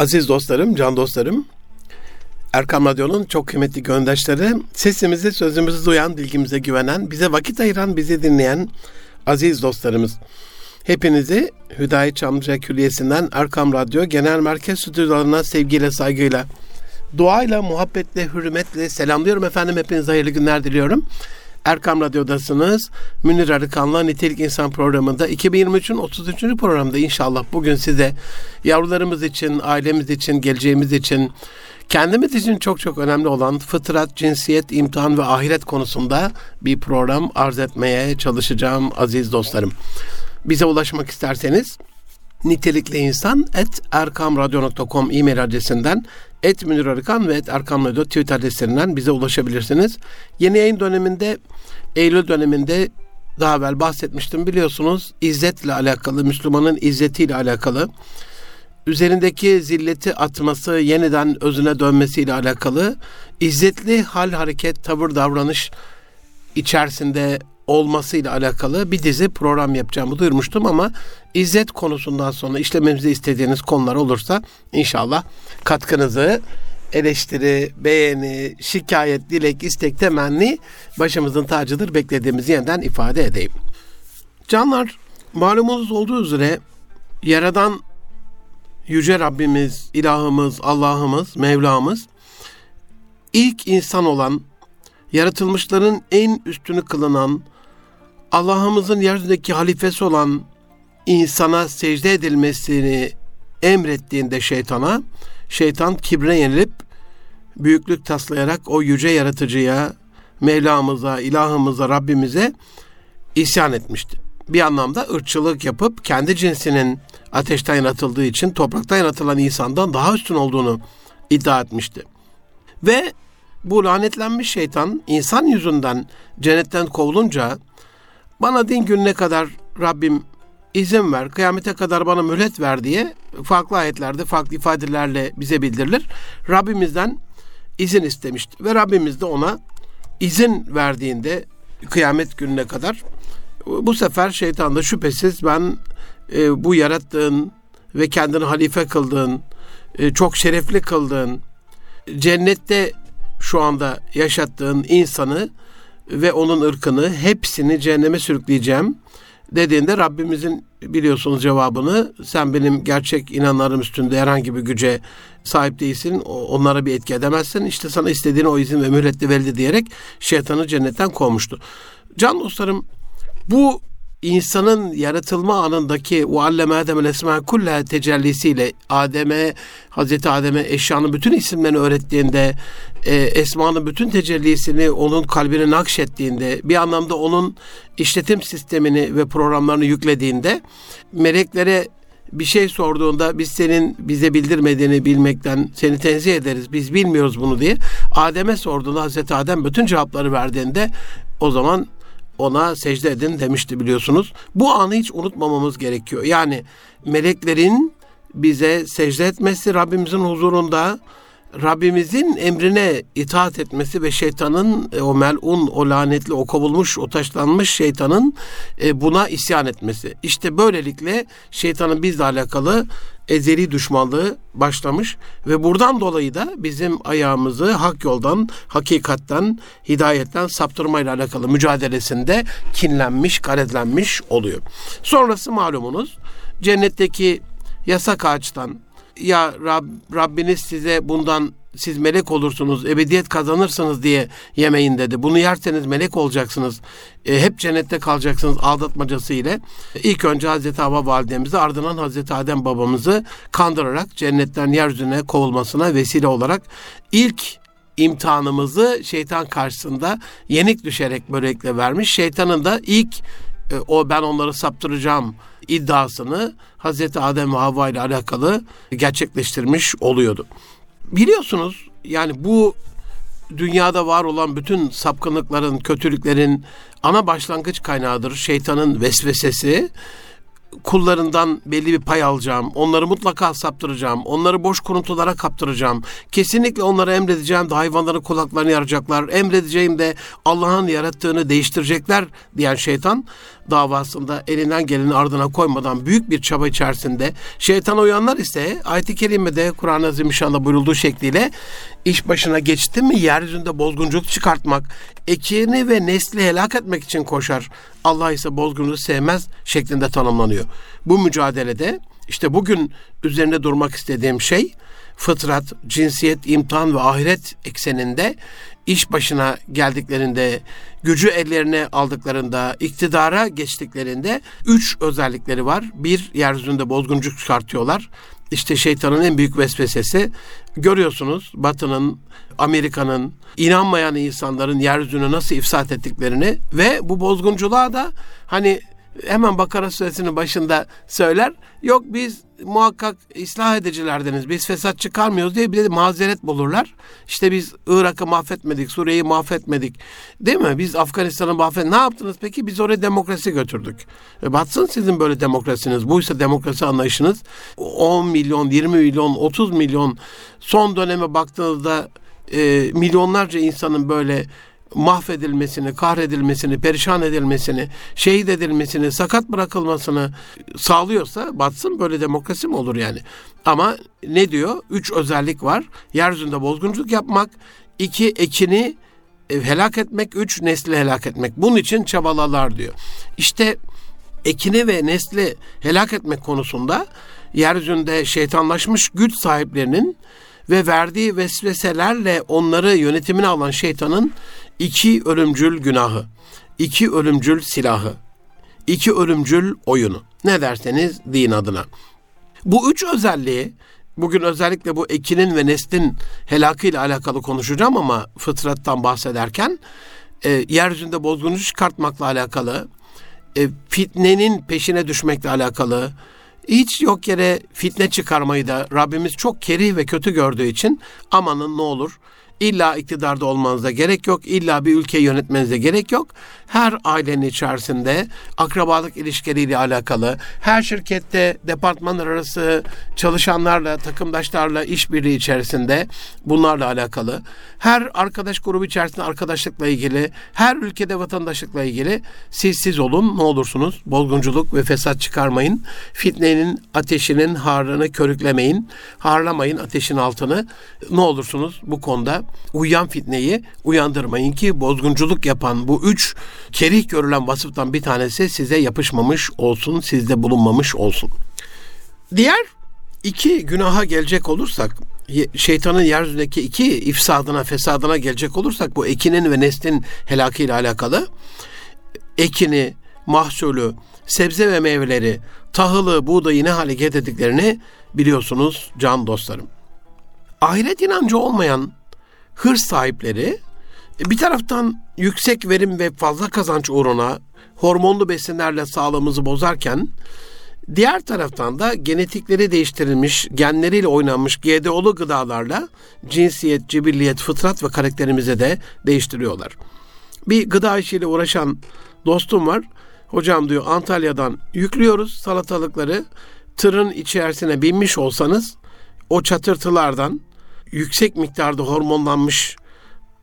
Aziz dostlarım, can dostlarım, Erkam Radyo'nun çok kıymetli göndaşları, sesimizi, sözümüzü duyan, bilgimize güvenen, bize vakit ayıran, bizi dinleyen aziz dostlarımız. Hepinizi Hüdayi Çamlıca Külliyesi'nden Erkam Radyo Genel Merkez Stüdyolarına sevgiyle, saygıyla, duayla, muhabbetle, hürmetle selamlıyorum efendim. Hepinize hayırlı günler diliyorum. Erkam Radyo'dasınız. Münir Arıkan'la Nitelik İnsan programında 2023'ün 33. programda inşallah bugün size yavrularımız için, ailemiz için, geleceğimiz için, kendimiz için çok çok önemli olan fıtrat, cinsiyet, imtihan ve ahiret konusunda bir program arz etmeye çalışacağım aziz dostlarım. Bize ulaşmak isterseniz nitelikli insan et erkamradyo.com e-mail adresinden et Münir Arıkan ve et Erkam Radyo Twitter adreslerinden bize ulaşabilirsiniz. Yeni yayın döneminde Eylül döneminde daha evvel bahsetmiştim biliyorsunuz izzetle alakalı Müslümanın izzetiyle alakalı üzerindeki zilleti atması yeniden özüne dönmesiyle alakalı izzetli hal hareket tavır davranış içerisinde olmasıyla alakalı bir dizi program yapacağımı duyurmuştum ama izzet konusundan sonra işlememizi istediğiniz konular olursa inşallah katkınızı eleştiri, beğeni, şikayet, dilek, istek, temenni başımızın tacıdır beklediğimizi yeniden ifade edeyim. Canlar malumunuz olduğu üzere yaradan Yüce Rabbimiz, ilahımız, Allah'ımız, Mevlamız ilk insan olan, yaratılmışların en üstünü kılınan, Allah'ımızın yeryüzündeki halifesi olan insana secde edilmesini emrettiğinde şeytana, şeytan kibre yenilip büyüklük taslayarak o yüce yaratıcıya, Mevlamıza, ilahımıza, Rabbimize isyan etmişti. Bir anlamda ırkçılık yapıp kendi cinsinin ateşten yaratıldığı için topraktan yaratılan insandan daha üstün olduğunu iddia etmişti. Ve bu lanetlenmiş şeytan insan yüzünden cennetten kovulunca bana din gününe kadar Rabbim izin ver, kıyamete kadar bana mühlet ver diye farklı ayetlerde, farklı ifadelerle bize bildirilir. Rabbimizden izin istemişti ve Rabbimiz de ona izin verdiğinde kıyamet gününe kadar bu sefer şeytan da şüphesiz ben e, bu yarattığın ve kendini halife kıldığın, e, çok şerefli kıldığın, cennette şu anda yaşattığın insanı ve onun ırkını hepsini cehenneme sürükleyeceğim dediğinde Rabbimizin biliyorsunuz cevabını sen benim gerçek inanlarım üstünde herhangi bir güce sahip değilsin. Onlara bir etki edemezsin. İşte sana istediğini o izin ve mühletle verildi diyerek şeytanı cennetten kovmuştu. Can dostlarım bu insanın yaratılma anındaki o alleme Adem'el esma kulle tecellisiyle Adem'e, Hazreti Adem'e eşyanın bütün isimlerini öğrettiğinde, e, esmanın bütün tecellisini onun kalbine nakşettiğinde, bir anlamda onun işletim sistemini ve programlarını yüklediğinde, meleklere bir şey sorduğunda biz senin bize bildirmediğini bilmekten seni tenzih ederiz. Biz bilmiyoruz bunu diye. Adem'e sorduğunda Hazreti Adem bütün cevapları verdiğinde o zaman ona secde edin demişti biliyorsunuz. Bu anı hiç unutmamamız gerekiyor. Yani meleklerin bize secde etmesi Rabbimizin huzurunda Rabbimizin emrine itaat etmesi ve şeytanın e, o melun, o lanetli, o kovulmuş, o taşlanmış şeytanın e, buna isyan etmesi. İşte böylelikle şeytanın bizle alakalı ezeli düşmanlığı başlamış ve buradan dolayı da bizim ayağımızı hak yoldan, hakikatten, hidayetten saptırmayla alakalı mücadelesinde kinlenmiş, karetlenmiş oluyor. Sonrası malumunuz cennetteki yasak ağaçtan ya Rab, Rabbiniz size bundan siz melek olursunuz, ebediyet kazanırsınız diye yemeyin dedi. Bunu yerseniz melek olacaksınız. E, hep cennette kalacaksınız aldatmacası ile. İlk önce Hazreti Havva validemizi ardından Hazreti Adem babamızı kandırarak cennetten yeryüzüne kovulmasına vesile olarak ilk imtihanımızı şeytan karşısında yenik düşerek böylelikle vermiş. Şeytanın da ilk e, o ben onları saptıracağım iddiasını Hazreti Adem ve Havva ile alakalı gerçekleştirmiş oluyordu. Biliyorsunuz yani bu dünyada var olan bütün sapkınlıkların, kötülüklerin ana başlangıç kaynağıdır. Şeytanın vesvesesi kullarından belli bir pay alacağım. Onları mutlaka saptıracağım. Onları boş kuruntulara kaptıracağım. Kesinlikle onlara emredeceğim de hayvanların kulaklarını yaracaklar. Emredeceğim de Allah'ın yarattığını değiştirecekler diyen şeytan davasında elinden geleni ardına koymadan büyük bir çaba içerisinde şeytan uyanlar ise ayet-i kerimede Kur'an-ı Azimüşşan'da buyurulduğu şekliyle iş başına geçti mi yeryüzünde bozgunculuk çıkartmak, ekini ve nesli helak etmek için koşar. Allah ise bozgunluğu sevmez şeklinde tanımlanıyor. Bu mücadelede işte bugün üzerinde durmak istediğim şey fıtrat, cinsiyet, imtihan ve ahiret ekseninde iş başına geldiklerinde, gücü ellerine aldıklarında, iktidara geçtiklerinde üç özellikleri var. Bir, yeryüzünde bozguncuk çıkartıyorlar. İşte şeytanın en büyük vesvesesi. Görüyorsunuz Batı'nın, Amerika'nın, inanmayan insanların yeryüzünü nasıl ifsat ettiklerini ve bu bozgunculuğa da hani hemen Bakara suresinin başında söyler. Yok biz muhakkak ıslah edicilerdeniz. Biz fesat çıkarmıyoruz diye bir de mazeret bulurlar. İşte biz Irak'ı mahvetmedik, Suriye'yi mahvetmedik. Değil mi? Biz Afganistan'ı mahvet. Ne yaptınız peki? Biz oraya demokrasi götürdük. E batsın sizin böyle demokrasiniz. Buysa demokrasi anlayışınız 10 milyon, 20 milyon, 30 milyon son döneme baktığınızda e, milyonlarca insanın böyle mahvedilmesini, kahredilmesini, perişan edilmesini, şehit edilmesini, sakat bırakılmasını sağlıyorsa batsın böyle demokrasi mi olur yani? Ama ne diyor? Üç özellik var. Yeryüzünde bozgunculuk yapmak, iki ekini e, helak etmek, üç nesli helak etmek. Bunun için çabalalar diyor. İşte ekini ve nesli helak etmek konusunda yeryüzünde şeytanlaşmış güç sahiplerinin ve verdiği vesveselerle onları yönetimine alan şeytanın iki ölümcül günahı, iki ölümcül silahı, iki ölümcül oyunu. Ne derseniz din adına. Bu üç özelliği bugün özellikle bu ekinin ve neslin helakıyla alakalı konuşacağım ama fıtrattan bahsederken e, yeryüzünde bozgunluk çıkartmakla alakalı, e, fitnenin peşine düşmekle alakalı, hiç yok yere fitne çıkarmayı da Rabbimiz çok kerih ve kötü gördüğü için amanın ne olur İlla iktidarda olmanıza gerek yok. İlla bir ülke yönetmenize gerek yok. Her ailenin içerisinde akrabalık ilişkileriyle alakalı, her şirkette departmanlar arası çalışanlarla, takımdaşlarla işbirliği içerisinde bunlarla alakalı, her arkadaş grubu içerisinde arkadaşlıkla ilgili, her ülkede vatandaşlıkla ilgili siz siz olun ne olursunuz. Bozgunculuk ve fesat çıkarmayın. Fitnenin ateşinin harını körüklemeyin. Harlamayın ateşin altını. Ne olursunuz bu konuda uyuyan fitneyi uyandırmayın ki bozgunculuk yapan bu üç kerih görülen vasıftan bir tanesi size yapışmamış olsun, sizde bulunmamış olsun. Diğer iki günaha gelecek olursak, şeytanın yeryüzündeki iki ifsadına, fesadına gelecek olursak bu ekinin ve neslin helakıyla alakalı ekini, mahsulü, sebze ve meyveleri, tahılı, buğdayı ne hale getirdiklerini biliyorsunuz can dostlarım. Ahiret inancı olmayan hırs sahipleri e, bir taraftan yüksek verim ve fazla kazanç uğruna hormonlu besinlerle sağlığımızı bozarken diğer taraftan da genetikleri değiştirilmiş, genleriyle oynanmış GDO'lu gıdalarla cinsiyet, cibilliyet, fıtrat ve karakterimizi de değiştiriyorlar. Bir gıda işiyle uğraşan dostum var. Hocam diyor Antalya'dan yüklüyoruz salatalıkları. Tırın içerisine binmiş olsanız o çatırtılardan yüksek miktarda hormonlanmış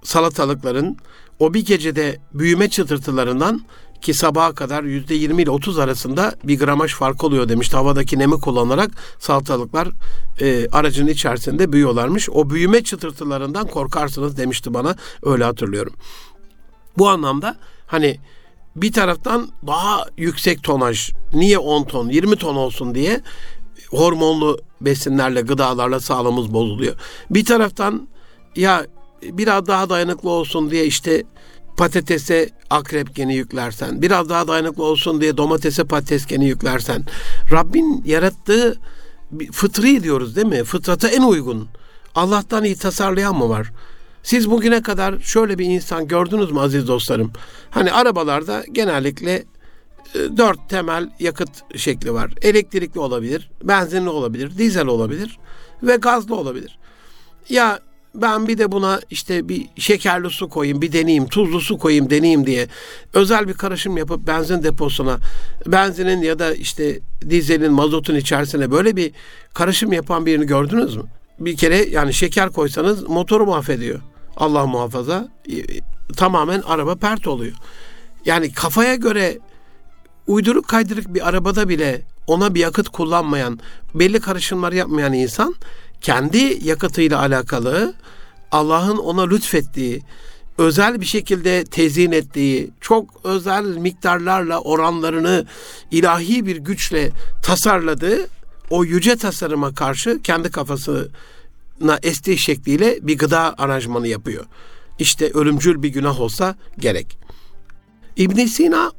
salatalıkların o bir gecede büyüme çıtırtılarından ki sabaha kadar yüzde yirmi ile otuz arasında bir gramaj fark oluyor demişti. Havadaki nemi kullanarak salatalıklar e, aracın içerisinde büyüyorlarmış. O büyüme çıtırtılarından korkarsınız demişti bana. Öyle hatırlıyorum. Bu anlamda hani bir taraftan daha yüksek tonaj, niye 10 ton, 20 ton olsun diye hormonlu besinlerle, gıdalarla sağlığımız bozuluyor. Bir taraftan ya biraz daha dayanıklı olsun diye işte patatese akrep geni yüklersen, biraz daha dayanıklı olsun diye domatese patates geni yüklersen, Rabbin yarattığı fıtri diyoruz değil mi? Fıtrata en uygun. Allah'tan iyi tasarlayan mı var? Siz bugüne kadar şöyle bir insan gördünüz mü aziz dostlarım? Hani arabalarda genellikle dört temel yakıt şekli var. Elektrikli olabilir, benzinli olabilir, dizel olabilir ve gazlı olabilir. Ya ben bir de buna işte bir şekerli su koyayım, bir deneyeyim, tuzlu su koyayım, deneyeyim diye özel bir karışım yapıp benzin deposuna, benzinin ya da işte dizelin, mazotun içerisine böyle bir karışım yapan birini gördünüz mü? Bir kere yani şeker koysanız motoru mahvediyor. Allah muhafaza. E, tamamen araba pert oluyor. Yani kafaya göre uyduruk kaydırık bir arabada bile ona bir yakıt kullanmayan, belli karışımlar yapmayan insan kendi yakıtıyla alakalı Allah'ın ona lütfettiği, özel bir şekilde tezyin ettiği, çok özel miktarlarla oranlarını ilahi bir güçle tasarladığı o yüce tasarıma karşı kendi kafasına estiği şekliyle bir gıda aranjmanı yapıyor. İşte ölümcül bir günah olsa gerek. İbn Sina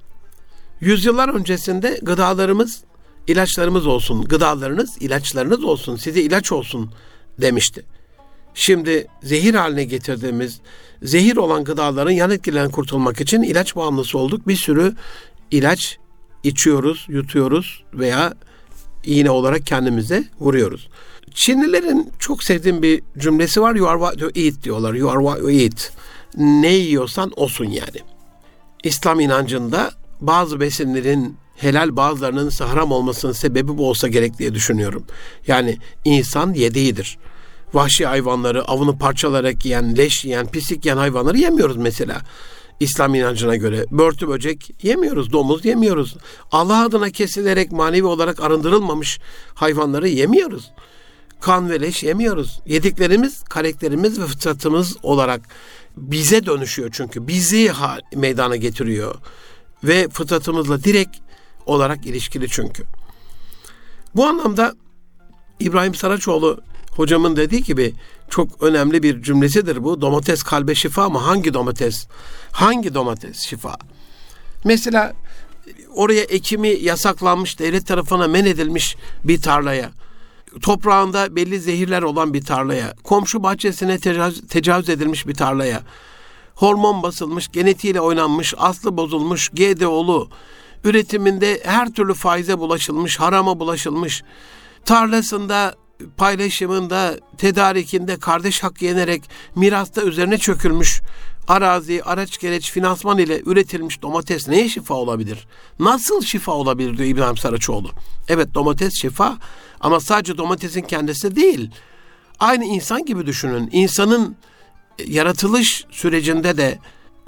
yüzyıllar öncesinde gıdalarımız ilaçlarımız olsun, gıdalarınız ilaçlarınız olsun, size ilaç olsun demişti. Şimdi zehir haline getirdiğimiz zehir olan gıdaların yan etkilerinden kurtulmak için ilaç bağımlısı olduk. Bir sürü ilaç içiyoruz, yutuyoruz veya iğne olarak kendimize vuruyoruz. Çinlilerin çok sevdiğim bir cümlesi var. You are what you eat diyorlar. You are what you eat. Ne yiyorsan olsun yani. İslam inancında bazı besinlerin helal bazılarının haram olmasının sebebi bu olsa gerek diye düşünüyorum. Yani insan yediğidir. Vahşi hayvanları avını parçalarak yiyen, leş yiyen, pislik yiyen hayvanları yemiyoruz mesela. İslam inancına göre börtü böcek yemiyoruz, domuz yemiyoruz. Allah adına kesilerek manevi olarak arındırılmamış hayvanları yemiyoruz. Kan ve leş yemiyoruz. Yediklerimiz karakterimiz ve fıtratımız olarak bize dönüşüyor çünkü. Bizi meydana getiriyor. Ve fıtratımızla direkt olarak ilişkili çünkü. Bu anlamda İbrahim Saraçoğlu hocamın dediği gibi çok önemli bir cümlesidir bu. Domates kalbe şifa ama hangi domates? Hangi domates şifa? Mesela oraya ekimi yasaklanmış, devlet tarafına men edilmiş bir tarlaya, toprağında belli zehirler olan bir tarlaya, komşu bahçesine tecavüz, tecavüz edilmiş bir tarlaya, hormon basılmış, genetiğiyle oynanmış, aslı bozulmuş, GDO'lu, üretiminde her türlü faize bulaşılmış, harama bulaşılmış, tarlasında paylaşımında, tedarikinde kardeş hakkı yenerek mirasta üzerine çökülmüş arazi, araç gereç, finansman ile üretilmiş domates neye şifa olabilir? Nasıl şifa olabilir diyor İbrahim Saraçoğlu. Evet domates şifa ama sadece domatesin kendisi değil. Aynı insan gibi düşünün. İnsanın yaratılış sürecinde de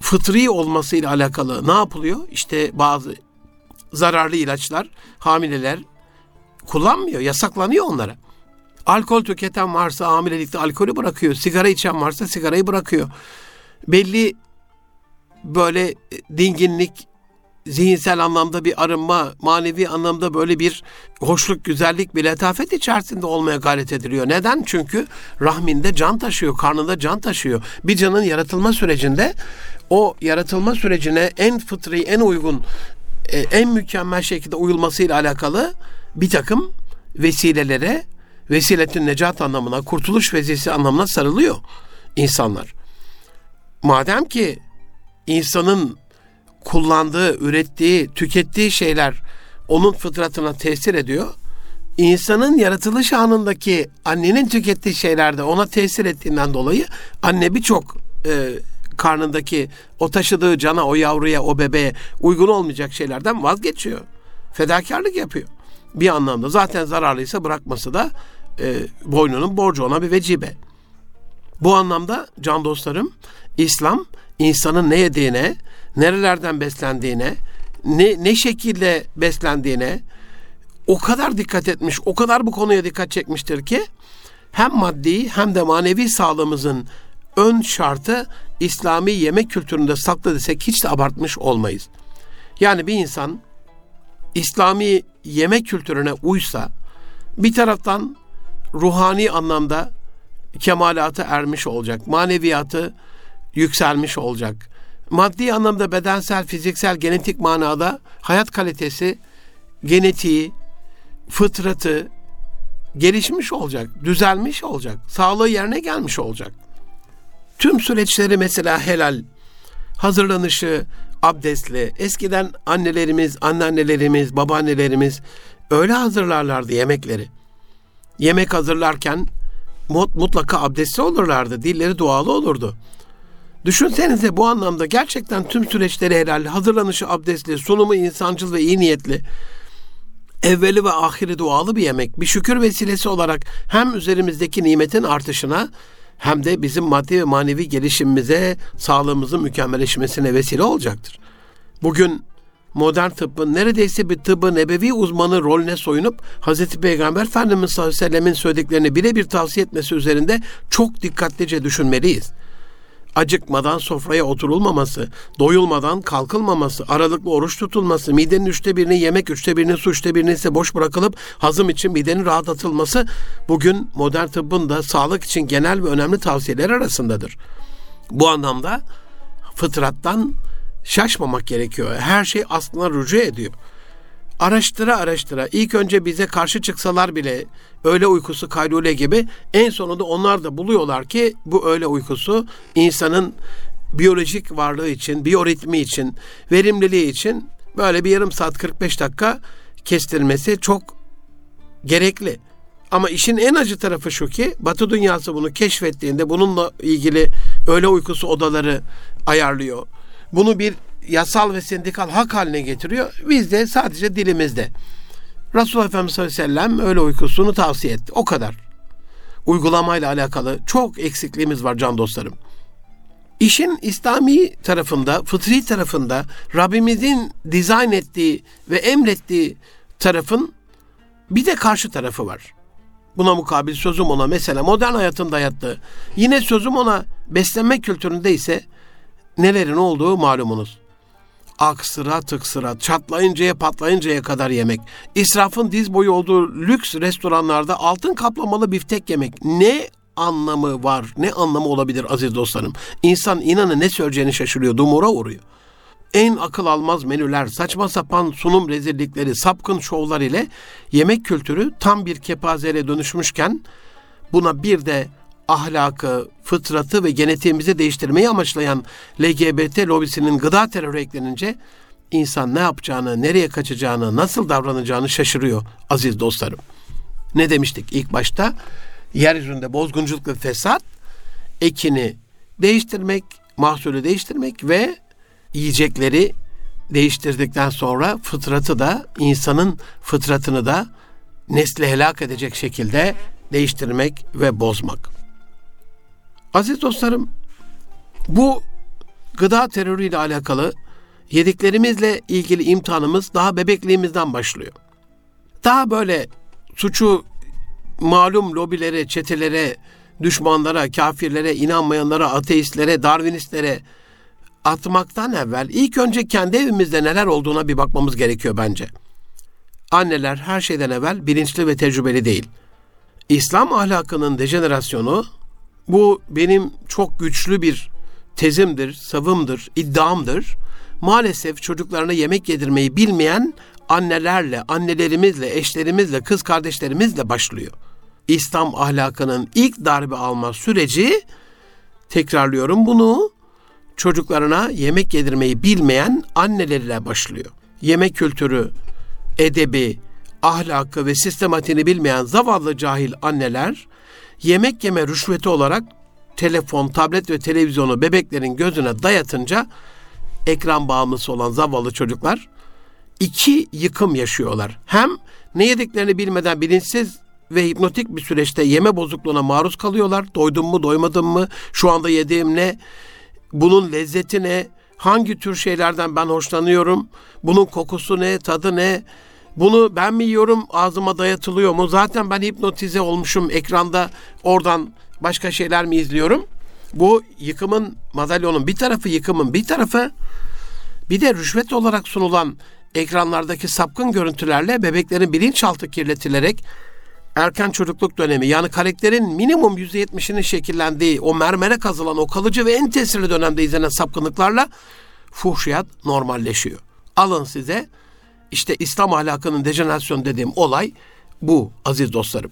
fıtri olmasıyla alakalı ne yapılıyor? İşte bazı zararlı ilaçlar hamileler kullanmıyor, yasaklanıyor onlara. Alkol tüketen varsa hamilelikte alkolü bırakıyor. Sigara içen varsa sigarayı bırakıyor. Belli böyle dinginlik, zihinsel anlamda bir arınma, manevi anlamda böyle bir hoşluk, güzellik, bir letafet içerisinde olmaya gayret ediliyor. Neden? Çünkü rahminde can taşıyor, karnında can taşıyor. Bir canın yaratılma sürecinde o yaratılma sürecine en fıtri, en uygun, e, en mükemmel şekilde uyulmasıyla alakalı bir takım vesilelere, vesiletün necat anlamına, kurtuluş vezisi anlamına sarılıyor insanlar. Madem ki insanın kullandığı, ürettiği, tükettiği şeyler onun fıtratına tesir ediyor. İnsanın yaratılış anındaki annenin tükettiği şeylerde ona tesir ettiğinden dolayı anne birçok e, karnındaki o taşıdığı cana, o yavruya, o bebeğe uygun olmayacak şeylerden vazgeçiyor. Fedakarlık yapıyor. Bir anlamda zaten zararlıysa bırakması da e, boynunun borcu ona bir vecibe. Bu anlamda can dostlarım İslam insanın ne yediğine, nerelerden beslendiğine, ne, ne şekilde beslendiğine o kadar dikkat etmiş, o kadar bu konuya dikkat çekmiştir ki hem maddi hem de manevi sağlığımızın ön şartı İslami yemek kültüründe saklı desek hiç de abartmış olmayız. Yani bir insan İslami yemek kültürüne uysa bir taraftan ruhani anlamda kemalata ermiş olacak. Maneviyatı yükselmiş olacak. Maddi anlamda bedensel, fiziksel, genetik manada hayat kalitesi, genetiği, fıtratı gelişmiş olacak, düzelmiş olacak, sağlığı yerine gelmiş olacak. Tüm süreçleri mesela helal, hazırlanışı abdestli. Eskiden annelerimiz, anneannelerimiz, babaannelerimiz öyle hazırlarlardı yemekleri. Yemek hazırlarken mutlaka abdestli olurlardı. Dilleri dualı olurdu. Düşünsenize bu anlamda gerçekten tüm süreçleri helal, hazırlanışı abdestli, sunumu insancıl ve iyi niyetli, evveli ve ahiri dualı bir yemek, bir şükür vesilesi olarak hem üzerimizdeki nimetin artışına hem de bizim maddi ve manevi gelişimimize, sağlığımızın mükemmelleşmesine vesile olacaktır. Bugün modern tıbbın neredeyse bir tıbbı nebevi uzmanı rolüne soyunup Hz. Peygamber Efendimiz sallallahu aleyhi ve sellemin söylediklerini birebir tavsiye etmesi üzerinde çok dikkatlice düşünmeliyiz. Acıkmadan sofraya oturulmaması, doyulmadan kalkılmaması, aralıklı oruç tutulması, midenin üçte birini yemek, üçte birini su, üçte birini ise boş bırakılıp hazım için midenin rahatlatılması bugün modern tıbbın da sağlık için genel ve önemli tavsiyeler arasındadır. Bu anlamda fıtrattan şaşmamak gerekiyor. Her şey aslına rücu ediyor. Araştıra araştıra ilk önce bize karşı çıksalar bile öğle uykusu kaylule gibi en sonunda onlar da buluyorlar ki bu öğle uykusu insanın biyolojik varlığı için, biyoritmi için, verimliliği için böyle bir yarım saat 45 dakika kestirmesi çok gerekli. Ama işin en acı tarafı şu ki Batı dünyası bunu keşfettiğinde bununla ilgili öğle uykusu odaları ayarlıyor. Bunu bir yasal ve sendikal hak haline getiriyor. Biz de sadece dilimizde. Resulullah Efendimiz sallallahu aleyhi ve sellem öğle uykusunu tavsiye etti. O kadar. Uygulamayla alakalı çok eksikliğimiz var can dostlarım. İşin İslami tarafında, fıtri tarafında Rabbimizin dizayn ettiği ve emrettiği tarafın bir de karşı tarafı var. Buna mukabil sözüm ona mesela modern hayatın dayattığı. Yine sözüm ona beslenme kültüründe ise nelerin olduğu malumunuz. Aksıra tıksıra, çatlayıncaya patlayıncaya kadar yemek. İsrafın diz boyu olduğu lüks restoranlarda altın kaplamalı biftek yemek. Ne anlamı var, ne anlamı olabilir aziz dostlarım? İnsan inanın ne söyleyeceğini şaşırıyor, dumura uğruyor. En akıl almaz menüler, saçma sapan sunum rezillikleri, sapkın şovlar ile yemek kültürü tam bir kepazele dönüşmüşken buna bir de ahlakı, fıtratı ve genetiğimizi değiştirmeyi amaçlayan LGBT lobisinin gıda terörü eklenince insan ne yapacağını, nereye kaçacağını, nasıl davranacağını şaşırıyor aziz dostlarım. Ne demiştik ilk başta? Yeryüzünde bozgunculuk ve fesat ekini değiştirmek, mahsulü değiştirmek ve yiyecekleri değiştirdikten sonra fıtratı da insanın fıtratını da nesli helak edecek şekilde değiştirmek ve bozmak. Aziz dostlarım, bu gıda terörüyle alakalı yediklerimizle ilgili imtihanımız daha bebekliğimizden başlıyor. Daha böyle suçu malum lobilere, çetelere, düşmanlara, kafirlere, inanmayanlara, ateistlere, darwinistlere atmaktan evvel ilk önce kendi evimizde neler olduğuna bir bakmamız gerekiyor bence. Anneler her şeyden evvel bilinçli ve tecrübeli değil. İslam ahlakının dejenerasyonu bu benim çok güçlü bir tezimdir, savımdır, iddiamdır. Maalesef çocuklarına yemek yedirmeyi bilmeyen annelerle, annelerimizle, eşlerimizle, kız kardeşlerimizle başlıyor. İslam ahlakının ilk darbe alma süreci, tekrarlıyorum bunu, çocuklarına yemek yedirmeyi bilmeyen anneleriyle başlıyor. Yemek kültürü, edebi, ahlakı ve sistematiğini bilmeyen zavallı cahil anneler yemek yeme rüşveti olarak telefon, tablet ve televizyonu bebeklerin gözüne dayatınca ekran bağımlısı olan zavallı çocuklar iki yıkım yaşıyorlar. Hem ne yediklerini bilmeden bilinçsiz ve hipnotik bir süreçte yeme bozukluğuna maruz kalıyorlar. Doydum mu, doymadım mı? Şu anda yediğim ne? Bunun lezzeti ne? Hangi tür şeylerden ben hoşlanıyorum? Bunun kokusu ne, tadı ne? Bunu ben mi yiyorum, ağzıma dayatılıyor mu? Zaten ben hipnotize olmuşum ekranda, oradan başka şeyler mi izliyorum? Bu yıkımın, madalyonun bir tarafı, yıkımın bir tarafı. Bir de rüşvet olarak sunulan ekranlardaki sapkın görüntülerle bebeklerin bilinçaltı kirletilerek erken çocukluk dönemi yani karakterin minimum %70'inin şekillendiği o mermere kazılan o kalıcı ve en tesirli dönemde izlenen sapkınlıklarla fuhşiyat normalleşiyor. Alın size işte İslam ahlakının dejenerasyon dediğim olay bu aziz dostlarım.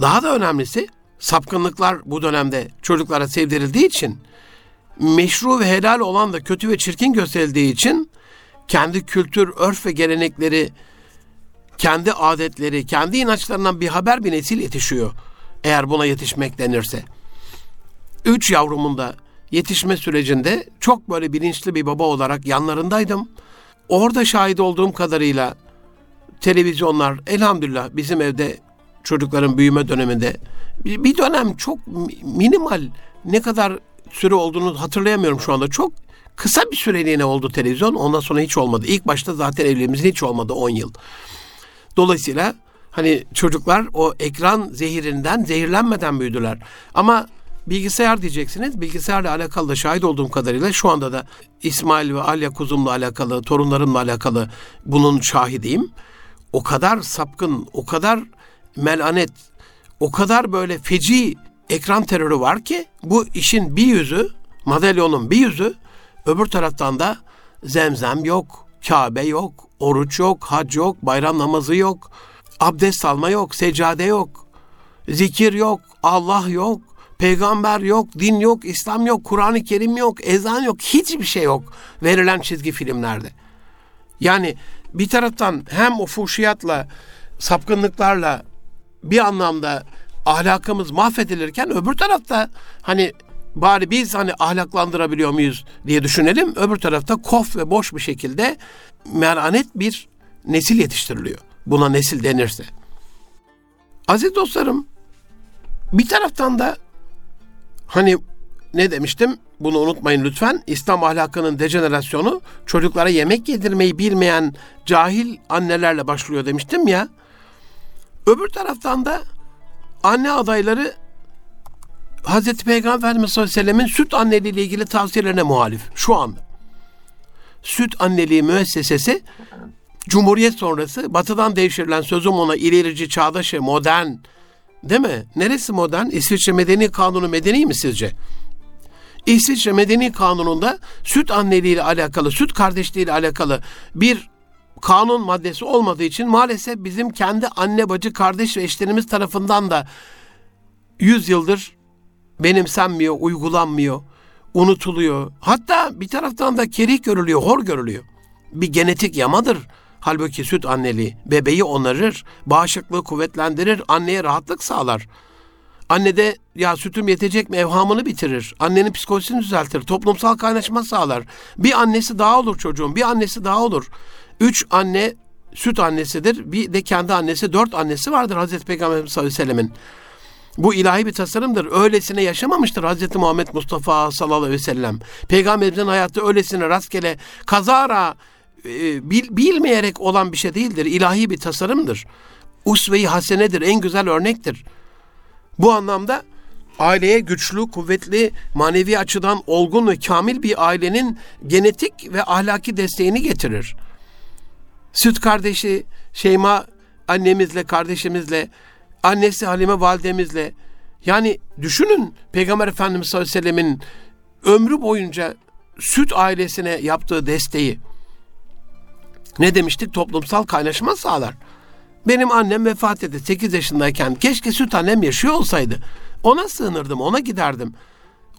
Daha da önemlisi sapkınlıklar bu dönemde çocuklara sevdirildiği için meşru ve helal olan da kötü ve çirkin gösterildiği için kendi kültür, örf ve gelenekleri, kendi adetleri, kendi inançlarından bir haber bir nesil yetişiyor. Eğer buna yetişmek denirse. Üç yavrumun da yetişme sürecinde çok böyle bilinçli bir baba olarak yanlarındaydım. Orada şahit olduğum kadarıyla televizyonlar elhamdülillah bizim evde çocukların büyüme döneminde bir dönem çok minimal ne kadar süre olduğunu hatırlayamıyorum şu anda. Çok Kısa bir süreliğine oldu televizyon. Ondan sonra hiç olmadı. İlk başta zaten evliliğimizin hiç olmadı 10 yıl. Dolayısıyla hani çocuklar o ekran zehirinden zehirlenmeden büyüdüler. Ama bilgisayar diyeceksiniz. Bilgisayarla alakalı da şahit olduğum kadarıyla şu anda da İsmail ve Alya kuzumla alakalı, torunlarımla alakalı bunun şahidiyim. O kadar sapkın, o kadar melanet, o kadar böyle feci ekran terörü var ki bu işin bir yüzü, madalyonun bir yüzü öbür taraftan da zemzem yok, Kabe yok, oruç yok, hac yok, bayram namazı yok, abdest alma yok, seccade yok, zikir yok, Allah yok, peygamber yok, din yok, İslam yok, Kur'an-ı Kerim yok, ezan yok, hiçbir şey yok verilen çizgi filmlerde. Yani bir taraftan hem o fuhşiyatla, sapkınlıklarla bir anlamda ahlakımız mahvedilirken öbür tarafta hani bari biz hani ahlaklandırabiliyor muyuz diye düşünelim. Öbür tarafta kof ve boş bir şekilde meranet bir nesil yetiştiriliyor. Buna nesil denirse. Aziz dostlarım bir taraftan da hani ne demiştim? Bunu unutmayın lütfen. İslam ahlakının dejenerasyonu çocuklara yemek yedirmeyi bilmeyen cahil annelerle başlıyor demiştim ya. Öbür taraftan da anne adayları Hazreti Peygamber Efendimiz sallallahu aleyhi ve süt anneliği ile ilgili tavsiyelerine muhalif şu anda. Süt anneliği müessesesi Cumhuriyet sonrası batıdan devşirilen sözüm ona ilerici, çağdaş, modern değil mi? Neresi modern? İsviçre Medeni Kanunu medeni mi sizce? İsviçre Medeni Kanunu'nda süt anneliği ile alakalı, süt kardeşliği ile alakalı bir kanun maddesi olmadığı için maalesef bizim kendi anne bacı kardeş ve eşlerimiz tarafından da 100 yıldır benimsenmiyor, uygulanmıyor, unutuluyor. Hatta bir taraftan da kerih görülüyor, hor görülüyor. Bir genetik yamadır. Halbuki süt anneliği bebeği onarır, bağışıklığı kuvvetlendirir, anneye rahatlık sağlar. Anne de ya sütüm yetecek mi evhamını bitirir. Annenin psikolojisini düzeltir. Toplumsal kaynaşma sağlar. Bir annesi daha olur çocuğun. Bir annesi daha olur. Üç anne süt annesidir. Bir de kendi annesi, dört annesi vardır Hazreti Peygamber sallallahu aleyhi ve sellemin. Bu ilahi bir tasarımdır. Öylesine yaşamamıştır Hazreti Muhammed Mustafa sallallahu aleyhi ve sellem. Peygamberimizin hayatı öylesine rastgele kazara bil, bilmeyerek olan bir şey değildir. İlahi bir tasarımdır. Usve-i hasenedir, en güzel örnektir. Bu anlamda aileye güçlü, kuvvetli, manevi açıdan olgun ve kamil bir ailenin genetik ve ahlaki desteğini getirir. Süt kardeşi Şeyma annemizle, kardeşimizle, annesi Halime validemizle yani düşünün Peygamber Efendimiz sallallahu aleyhi ve sellemin ömrü boyunca süt ailesine yaptığı desteği. Ne demiştik? Toplumsal kaynaşma sağlar. Benim annem vefat etti 8 yaşındayken. Keşke süt annem yaşıyor olsaydı. Ona sığınırdım, ona giderdim.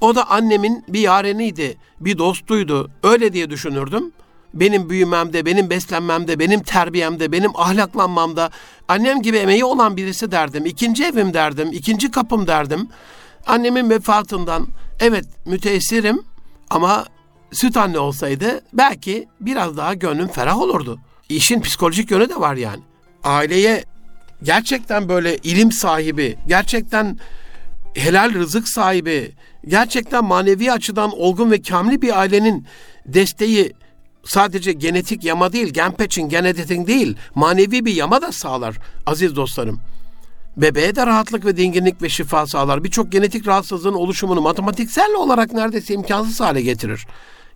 O da annemin bir yareniydi, bir dostuydu. Öyle diye düşünürdüm. Benim büyümemde, benim beslenmemde, benim terbiyemde, benim ahlaklanmamda annem gibi emeği olan birisi derdim. İkinci evim derdim, ikinci kapım derdim. Annemin vefatından evet müteessirim ama süt anne olsaydı belki biraz daha gönlüm ferah olurdu. İşin psikolojik yönü de var yani aileye gerçekten böyle ilim sahibi, gerçekten helal rızık sahibi, gerçekten manevi açıdan olgun ve kamli bir ailenin desteği sadece genetik yama değil, gen patching, gen editing değil, manevi bir yama da sağlar aziz dostlarım. Bebeğe de rahatlık ve dinginlik ve şifa sağlar. Birçok genetik rahatsızlığın oluşumunu matematiksel olarak neredeyse imkansız hale getirir.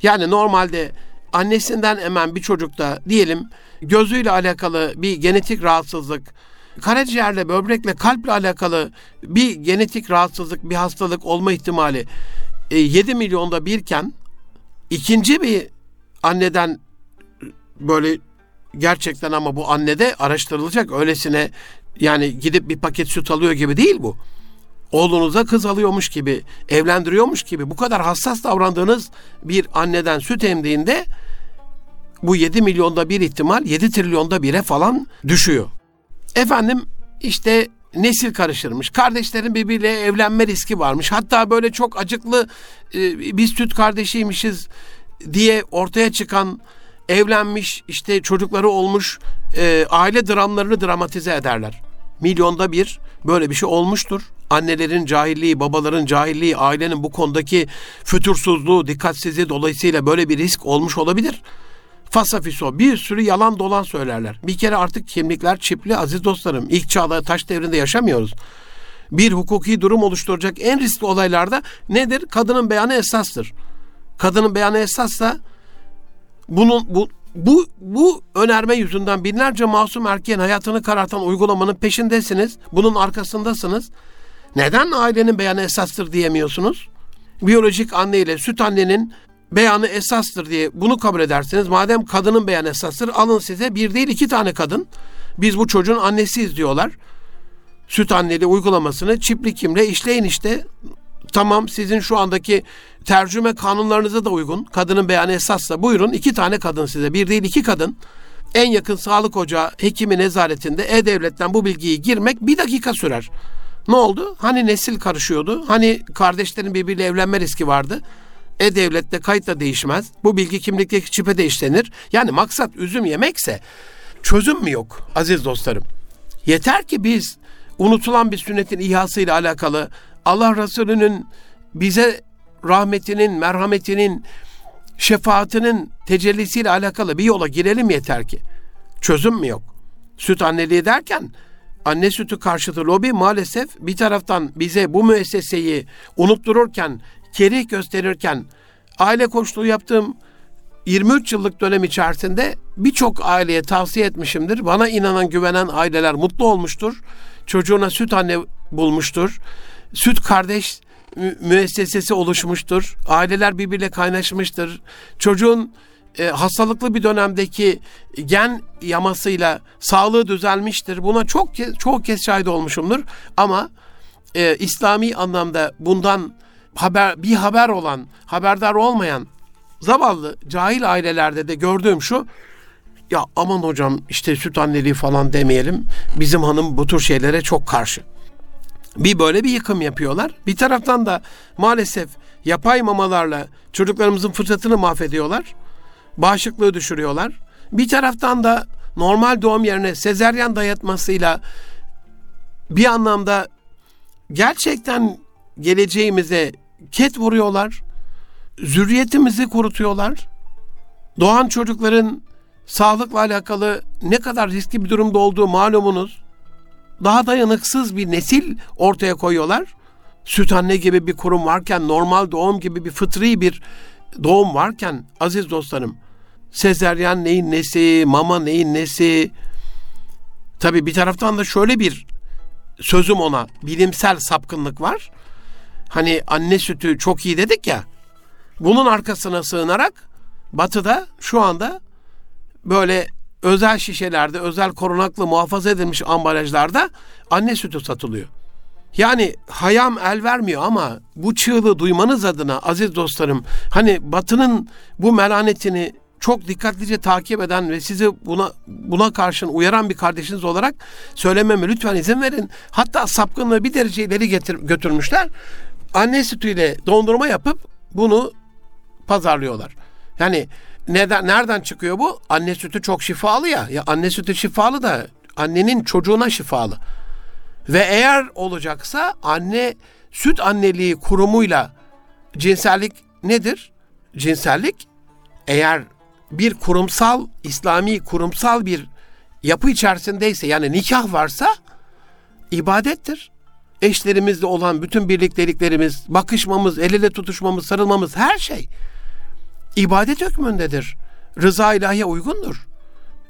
Yani normalde annesinden emen bir çocukta diyelim gözüyle alakalı bir genetik rahatsızlık, karaciğerle, böbrekle, kalple alakalı bir genetik rahatsızlık, bir hastalık olma ihtimali 7 e, milyonda birken ikinci bir anneden böyle gerçekten ama bu annede araştırılacak öylesine yani gidip bir paket süt alıyor gibi değil bu. Oğlunuza kız alıyormuş gibi, evlendiriyormuş gibi bu kadar hassas davrandığınız bir anneden süt emdiğinde bu 7 milyonda bir ihtimal 7 trilyonda bire falan düşüyor. Efendim işte nesil karışırmış. Kardeşlerin birbiriyle evlenme riski varmış. Hatta böyle çok acıklı e, biz süt kardeşiymişiz diye ortaya çıkan evlenmiş işte çocukları olmuş e, aile dramlarını dramatize ederler. Milyonda bir böyle bir şey olmuştur. Annelerin cahilliği, babaların cahilliği, ailenin bu konudaki fütursuzluğu, dikkatsizliği dolayısıyla böyle bir risk olmuş olabilir. Fasafiso bir sürü yalan dolan söylerler. Bir kere artık kimlikler çipli aziz dostlarım. İlk çağda taş devrinde yaşamıyoruz. Bir hukuki durum oluşturacak en riskli olaylarda nedir? Kadının beyanı esastır. Kadının beyanı esassa bunun bu bu bu önerme yüzünden binlerce masum erkeğin hayatını karartan uygulamanın peşindesiniz. Bunun arkasındasınız. Neden ailenin beyanı esastır diyemiyorsunuz? Biyolojik anne ile süt annenin beyanı esastır diye bunu kabul edersiniz. Madem kadının beyanı esastır alın size bir değil iki tane kadın. Biz bu çocuğun annesiyiz diyorlar. Süt anneli uygulamasını çipli kimle işleyin işte. Tamam sizin şu andaki tercüme kanunlarınıza da uygun. Kadının beyanı esasla buyurun iki tane kadın size. Bir değil iki kadın. En yakın sağlık ocağı hekimi nezaretinde E-Devlet'ten bu bilgiyi girmek bir dakika sürer. Ne oldu? Hani nesil karışıyordu? Hani kardeşlerin birbiriyle evlenme riski vardı? E-Devlet'te kayıt da değişmez. Bu bilgi kimlikteki çipe de işlenir. Yani maksat üzüm yemekse çözüm mü yok aziz dostlarım? Yeter ki biz unutulan bir sünnetin ihasıyla alakalı Allah Resulü'nün bize rahmetinin, merhametinin, şefaatinin tecellisiyle alakalı bir yola girelim yeter ki. Çözüm mü yok? Süt anneliği derken anne sütü karşıtı lobi maalesef bir taraftan bize bu müesseseyi unuttururken, kerih gösterirken aile koçluğu yaptığım 23 yıllık dönem içerisinde birçok aileye tavsiye etmişimdir. Bana inanan, güvenen aileler mutlu olmuştur. Çocuğuna süt anne bulmuştur. Süt kardeş müessesesi oluşmuştur. Aileler birbirle kaynaşmıştır. Çocuğun e, hastalıklı bir dönemdeki gen yamasıyla sağlığı düzelmiştir. Buna çok kez, çok kez şahit olmuşumdur. Ama e, İslami anlamda bundan haber bir haber olan, haberdar olmayan zavallı cahil ailelerde de gördüğüm şu ya aman hocam işte süt anneliği falan demeyelim. Bizim hanım bu tür şeylere çok karşı. Bir böyle bir yıkım yapıyorlar. Bir taraftan da maalesef yapay mamalarla çocuklarımızın fırsatını mahvediyorlar. Bağışıklığı düşürüyorlar. Bir taraftan da normal doğum yerine sezeryan dayatmasıyla bir anlamda gerçekten geleceğimize ket vuruyorlar. Zürriyetimizi kurutuyorlar. Doğan çocukların sağlıkla alakalı ne kadar riskli bir durumda olduğu malumunuz daha dayanıksız bir nesil ortaya koyuyorlar. Süt anne gibi bir kurum varken, normal doğum gibi bir fıtri bir doğum varken aziz dostlarım, sezeryan neyin nesi, mama neyin nesi. Tabii bir taraftan da şöyle bir sözüm ona bilimsel sapkınlık var. Hani anne sütü çok iyi dedik ya. Bunun arkasına sığınarak Batı'da şu anda böyle özel şişelerde, özel korunaklı muhafaza edilmiş ambalajlarda anne sütü satılıyor. Yani hayam el vermiyor ama bu çığlığı duymanız adına aziz dostlarım hani batının bu melanetini çok dikkatlice takip eden ve sizi buna buna karşın uyaran bir kardeşiniz olarak söylememe lütfen izin verin. Hatta sapkınlığı bir derece ileri getir, götürmüşler. Anne sütüyle dondurma yapıp bunu pazarlıyorlar. Yani neden nereden çıkıyor bu? Anne sütü çok şifalı ya. Ya anne sütü şifalı da annenin çocuğuna şifalı. Ve eğer olacaksa anne süt anneliği kurumuyla cinsellik nedir? Cinsellik eğer bir kurumsal İslami kurumsal bir yapı içerisindeyse yani nikah varsa ibadettir. Eşlerimizle olan bütün birlikteliklerimiz, bakışmamız, el ele tutuşmamız, sarılmamız her şey ibadet hükmündedir. Rıza ilahiye uygundur.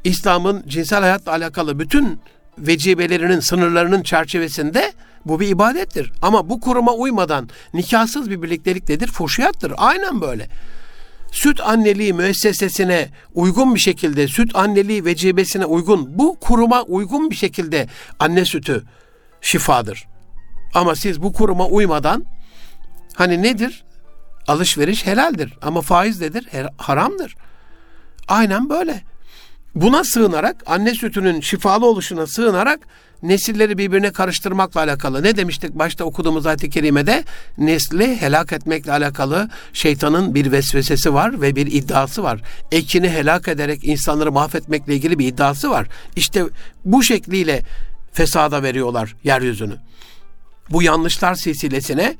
İslam'ın cinsel hayatla alakalı bütün vecibelerinin, sınırlarının çerçevesinde bu bir ibadettir. Ama bu kuruma uymadan nikahsız bir birliktelik nedir? Fuhşiyattır. Aynen böyle. Süt anneliği müessesesine uygun bir şekilde, süt anneliği vecibesine uygun, bu kuruma uygun bir şekilde anne sütü şifadır. Ama siz bu kuruma uymadan hani nedir? Alışveriş helaldir ama faiz nedir? Haramdır. Aynen böyle. Buna sığınarak, anne sütünün şifalı oluşuna sığınarak nesilleri birbirine karıştırmakla alakalı. Ne demiştik başta okuduğumuz ayet-i kerimede? Nesli helak etmekle alakalı şeytanın bir vesvesesi var ve bir iddiası var. Ekini helak ederek insanları mahvetmekle ilgili bir iddiası var. İşte bu şekliyle fesada veriyorlar yeryüzünü. bu yanlışlar silsilesine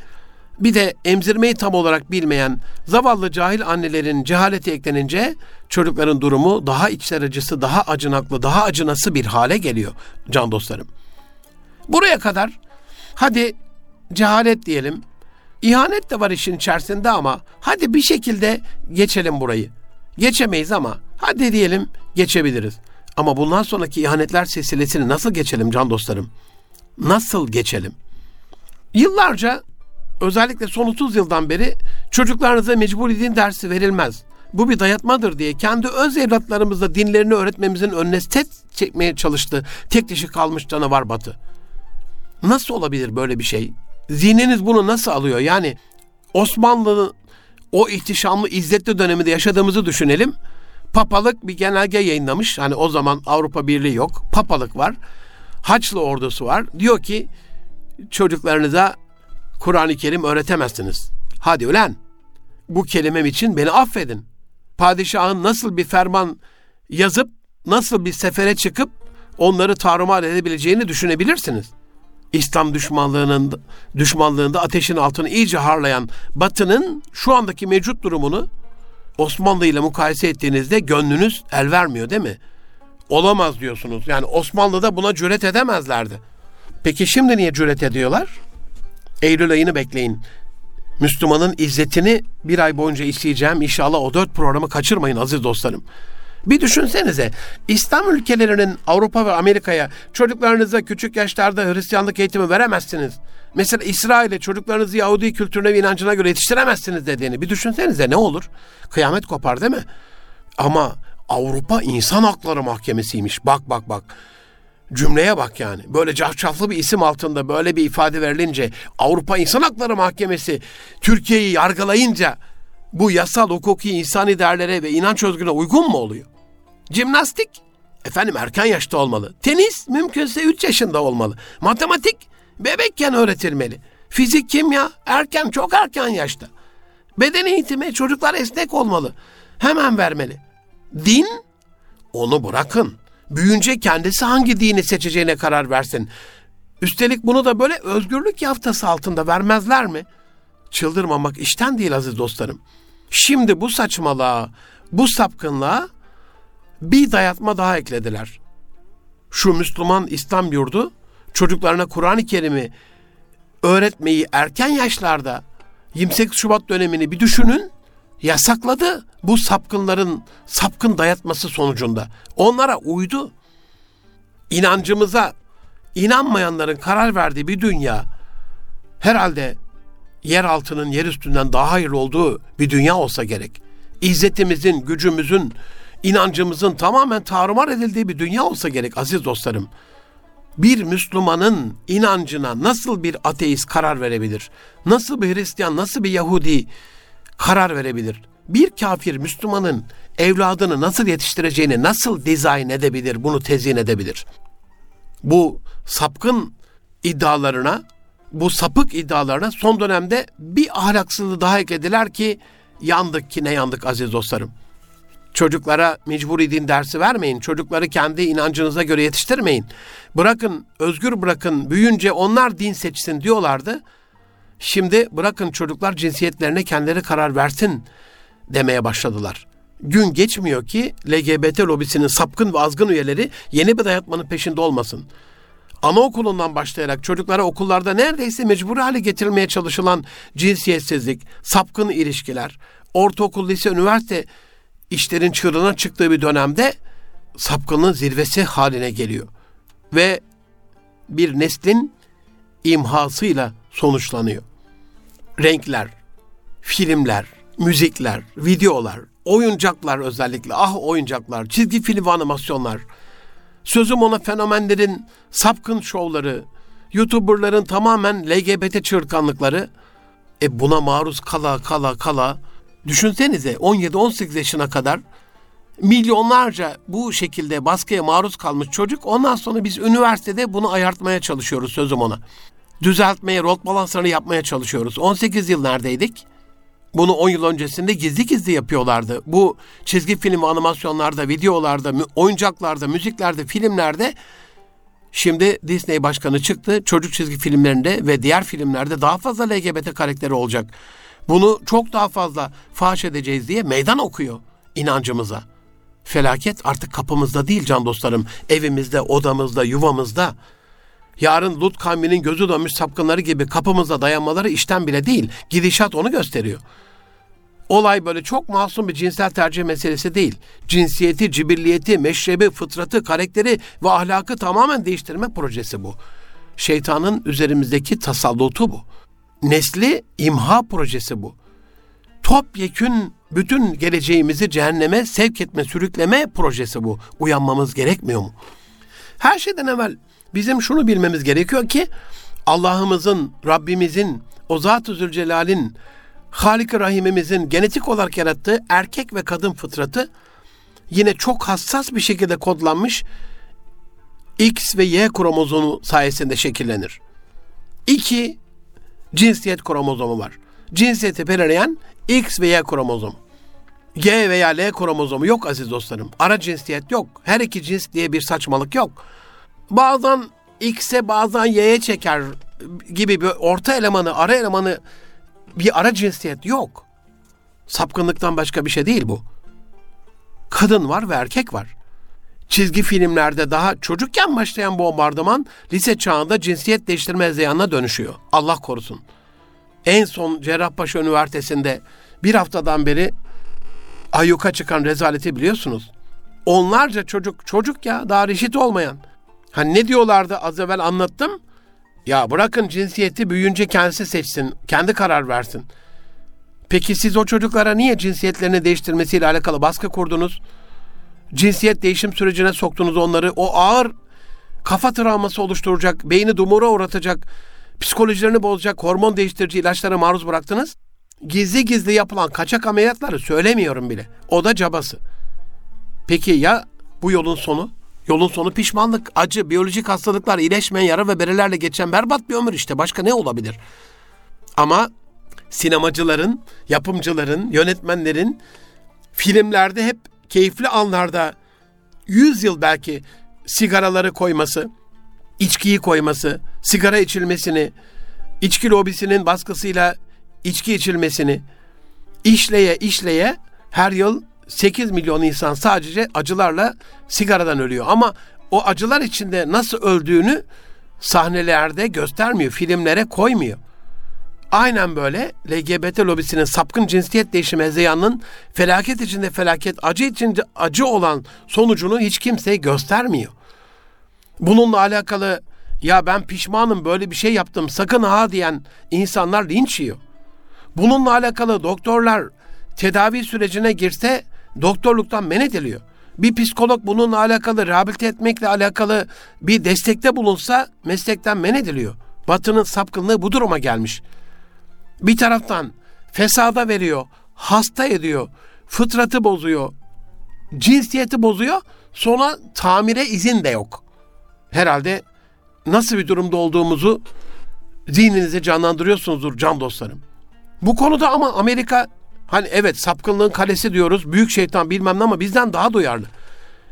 bir de emzirmeyi tam olarak bilmeyen zavallı cahil annelerin cehaleti eklenince çocukların durumu daha içler acısı, daha acınaklı, daha acınası bir hale geliyor can dostlarım. Buraya kadar hadi cehalet diyelim, ihanet de var işin içerisinde ama hadi bir şekilde geçelim burayı. Geçemeyiz ama hadi diyelim geçebiliriz. Ama bundan sonraki ihanetler silsilesini nasıl geçelim can dostlarım? Nasıl geçelim? Yıllarca özellikle son 30 yıldan beri çocuklarınıza mecburi din dersi verilmez. Bu bir dayatmadır diye kendi öz evlatlarımızla dinlerini öğretmemizin önüne set çekmeye çalıştı. Tek dişi kalmış canavar batı. Nasıl olabilir böyle bir şey? Zihniniz bunu nasıl alıyor? Yani Osmanlı'nın o ihtişamlı, izzetli döneminde yaşadığımızı düşünelim. Papalık bir genelge yayınlamış. Hani o zaman Avrupa Birliği yok. Papalık var. Haçlı ordusu var. Diyor ki çocuklarınıza Kur'an-ı Kerim öğretemezsiniz. Hadi ulan bu kelimem için beni affedin. Padişahın nasıl bir ferman yazıp nasıl bir sefere çıkıp onları tarumar edebileceğini düşünebilirsiniz. İslam düşmanlığının düşmanlığında ateşin altını iyice harlayan Batı'nın şu andaki mevcut durumunu Osmanlı ile mukayese ettiğinizde gönlünüz el vermiyor değil mi? Olamaz diyorsunuz. Yani Osmanlı'da buna cüret edemezlerdi. Peki şimdi niye cüret ediyorlar? Eylül ayını bekleyin. Müslümanın izzetini bir ay boyunca isteyeceğim. İnşallah o dört programı kaçırmayın aziz dostlarım. Bir düşünsenize İslam ülkelerinin Avrupa ve Amerika'ya çocuklarınıza küçük yaşlarda Hristiyanlık eğitimi veremezsiniz. Mesela İsrail'e çocuklarınızı Yahudi kültürüne ve inancına göre yetiştiremezsiniz dediğini bir düşünsenize ne olur? Kıyamet kopar değil mi? Ama Avrupa İnsan Hakları Mahkemesi'ymiş. Bak bak bak. Cümleye bak yani. Böyle cafcaflı bir isim altında böyle bir ifade verilince Avrupa İnsan Hakları Mahkemesi Türkiye'yi yargılayınca bu yasal, hukuki, insani değerlere ve inanç özgürlüğüne uygun mu oluyor? Cimnastik, efendim erken yaşta olmalı. Tenis mümkünse 3 yaşında olmalı. Matematik bebekken öğretilmeli. Fizik, kimya erken, çok erken yaşta. Beden eğitimi çocuklar esnek olmalı. Hemen vermeli. Din onu bırakın. Büyünce kendisi hangi dini seçeceğine karar versin. Üstelik bunu da böyle özgürlük yaftası altında vermezler mi? Çıldırmamak işten değil aziz dostlarım. Şimdi bu saçmalığa, bu sapkınlığa bir dayatma daha eklediler. Şu Müslüman İslam yurdu çocuklarına Kur'an-ı Kerim'i öğretmeyi erken yaşlarda 28 Şubat dönemini bir düşünün yasakladı bu sapkınların sapkın dayatması sonucunda. Onlara uydu. İnancımıza inanmayanların karar verdiği bir dünya herhalde yer altının yer üstünden daha hayırlı olduğu bir dünya olsa gerek. İzzetimizin, gücümüzün, inancımızın tamamen tarumar edildiği bir dünya olsa gerek aziz dostlarım. Bir Müslümanın inancına nasıl bir ateist karar verebilir? Nasıl bir Hristiyan, nasıl bir Yahudi karar verebilir? Bir kafir Müslümanın evladını nasıl yetiştireceğini nasıl dizayn edebilir, bunu tezyin edebilir? Bu sapkın iddialarına bu sapık iddialarına son dönemde bir ahlaksızlığı daha eklediler ki yandık ki ne yandık aziz dostlarım. Çocuklara mecburi din dersi vermeyin. Çocukları kendi inancınıza göre yetiştirmeyin. Bırakın, özgür bırakın, büyünce onlar din seçsin diyorlardı. Şimdi bırakın çocuklar cinsiyetlerine kendileri karar versin demeye başladılar. Gün geçmiyor ki LGBT lobisinin sapkın ve azgın üyeleri yeni bir dayatmanın peşinde olmasın anaokulundan başlayarak çocuklara okullarda neredeyse mecbur hale getirilmeye çalışılan cinsiyetsizlik, sapkın ilişkiler, ortaokul, lise, üniversite işlerin çığırına çıktığı bir dönemde sapkınlığın zirvesi haline geliyor. Ve bir neslin imhasıyla sonuçlanıyor. Renkler, filmler, müzikler, videolar, oyuncaklar özellikle, ah oyuncaklar, çizgi film animasyonlar, Sözüm ona fenomenlerin sapkın şovları, YouTuber'ların tamamen LGBT çırtkanlıkları. E buna maruz kala kala kala düşünsenize 17-18 yaşına kadar milyonlarca bu şekilde baskıya maruz kalmış çocuk ondan sonra biz üniversitede bunu ayartmaya çalışıyoruz sözüm ona. Düzeltmeye, rot balanslarını yapmaya çalışıyoruz. 18 yıl neredeydik? Bunu 10 yıl öncesinde gizli gizli yapıyorlardı. Bu çizgi film animasyonlarda, videolarda, oyuncaklarda, müziklerde, filmlerde Şimdi Disney başkanı çıktı. Çocuk çizgi filmlerinde ve diğer filmlerde daha fazla LGBT karakteri olacak. Bunu çok daha fazla faş edeceğiz diye meydan okuyor inancımıza. Felaket artık kapımızda değil can dostlarım. Evimizde, odamızda, yuvamızda. Yarın Lut kavminin gözü dönmüş sapkınları gibi kapımıza dayanmaları işten bile değil. Gidişat onu gösteriyor. Olay böyle çok masum bir cinsel tercih meselesi değil. Cinsiyeti, cibilliyeti, meşrebi, fıtratı, karakteri ve ahlakı tamamen değiştirme projesi bu. Şeytanın üzerimizdeki tasallutu bu. Nesli imha projesi bu. Topyekün bütün geleceğimizi cehenneme sevk etme, sürükleme projesi bu. Uyanmamız gerekmiyor mu? Her şeyden evvel bizim şunu bilmemiz gerekiyor ki Allah'ımızın, Rabbimizin, o Zat-ı Zülcelal'in, Halik-i Rahimimizin genetik olarak yarattığı erkek ve kadın fıtratı yine çok hassas bir şekilde kodlanmış X ve Y kromozomu sayesinde şekillenir. İki cinsiyet kromozomu var. Cinsiyeti belirleyen X ve Y kromozom. G veya L kromozomu yok aziz dostlarım. Ara cinsiyet yok. Her iki cins diye bir saçmalık yok. Bazen X'e bazen Y'ye çeker gibi bir orta elemanı, ara elemanı bir ara cinsiyet yok. Sapkınlıktan başka bir şey değil bu. Kadın var ve erkek var. Çizgi filmlerde daha çocukken başlayan bombardıman lise çağında cinsiyet değiştirme hezeyanına dönüşüyor. Allah korusun. En son Cerrahpaşa Üniversitesi'nde bir haftadan beri ayyuka çıkan rezaleti biliyorsunuz. Onlarca çocuk, çocuk ya daha reşit olmayan. Hani ne diyorlardı az evvel anlattım. Ya bırakın cinsiyeti büyüyünce kendisi seçsin, kendi karar versin. Peki siz o çocuklara niye cinsiyetlerini değiştirmesiyle alakalı baskı kurdunuz? Cinsiyet değişim sürecine soktunuz onları. O ağır kafa travması oluşturacak, beyni dumura uğratacak, psikolojilerini bozacak hormon değiştirici ilaçlara maruz bıraktınız. Gizli gizli yapılan kaçak ameliyatları söylemiyorum bile. O da cabası. Peki ya bu yolun sonu? Yolun sonu pişmanlık, acı, biyolojik hastalıklar, iyileşmeyen yara ve berelerle geçen berbat bir ömür işte. Başka ne olabilir? Ama sinemacıların, yapımcıların, yönetmenlerin filmlerde hep keyifli anlarda 100 yıl belki sigaraları koyması, içkiyi koyması, sigara içilmesini, içki lobisinin baskısıyla içki içilmesini işleye işleye her yıl 8 milyon insan sadece acılarla sigaradan ölüyor. Ama o acılar içinde nasıl öldüğünü sahnelerde göstermiyor, filmlere koymuyor. Aynen böyle LGBT lobisinin sapkın cinsiyet değişimi hezeyanının felaket içinde felaket, acı içinde acı olan sonucunu hiç kimseye göstermiyor. Bununla alakalı ya ben pişmanım böyle bir şey yaptım sakın ha diyen insanlar linç yiyor. Bununla alakalı doktorlar tedavi sürecine girse doktorluktan men ediliyor. Bir psikolog bununla alakalı rehabilite etmekle alakalı bir destekte bulunsa meslekten men ediliyor. Batının sapkınlığı bu duruma gelmiş. Bir taraftan fesada veriyor, hasta ediyor, fıtratı bozuyor, cinsiyeti bozuyor, sonra tamire izin de yok. Herhalde nasıl bir durumda olduğumuzu zihninize canlandırıyorsunuzdur can dostlarım. Bu konuda ama Amerika Hani evet sapkınlığın kalesi diyoruz. Büyük şeytan bilmem ne ama bizden daha duyarlı.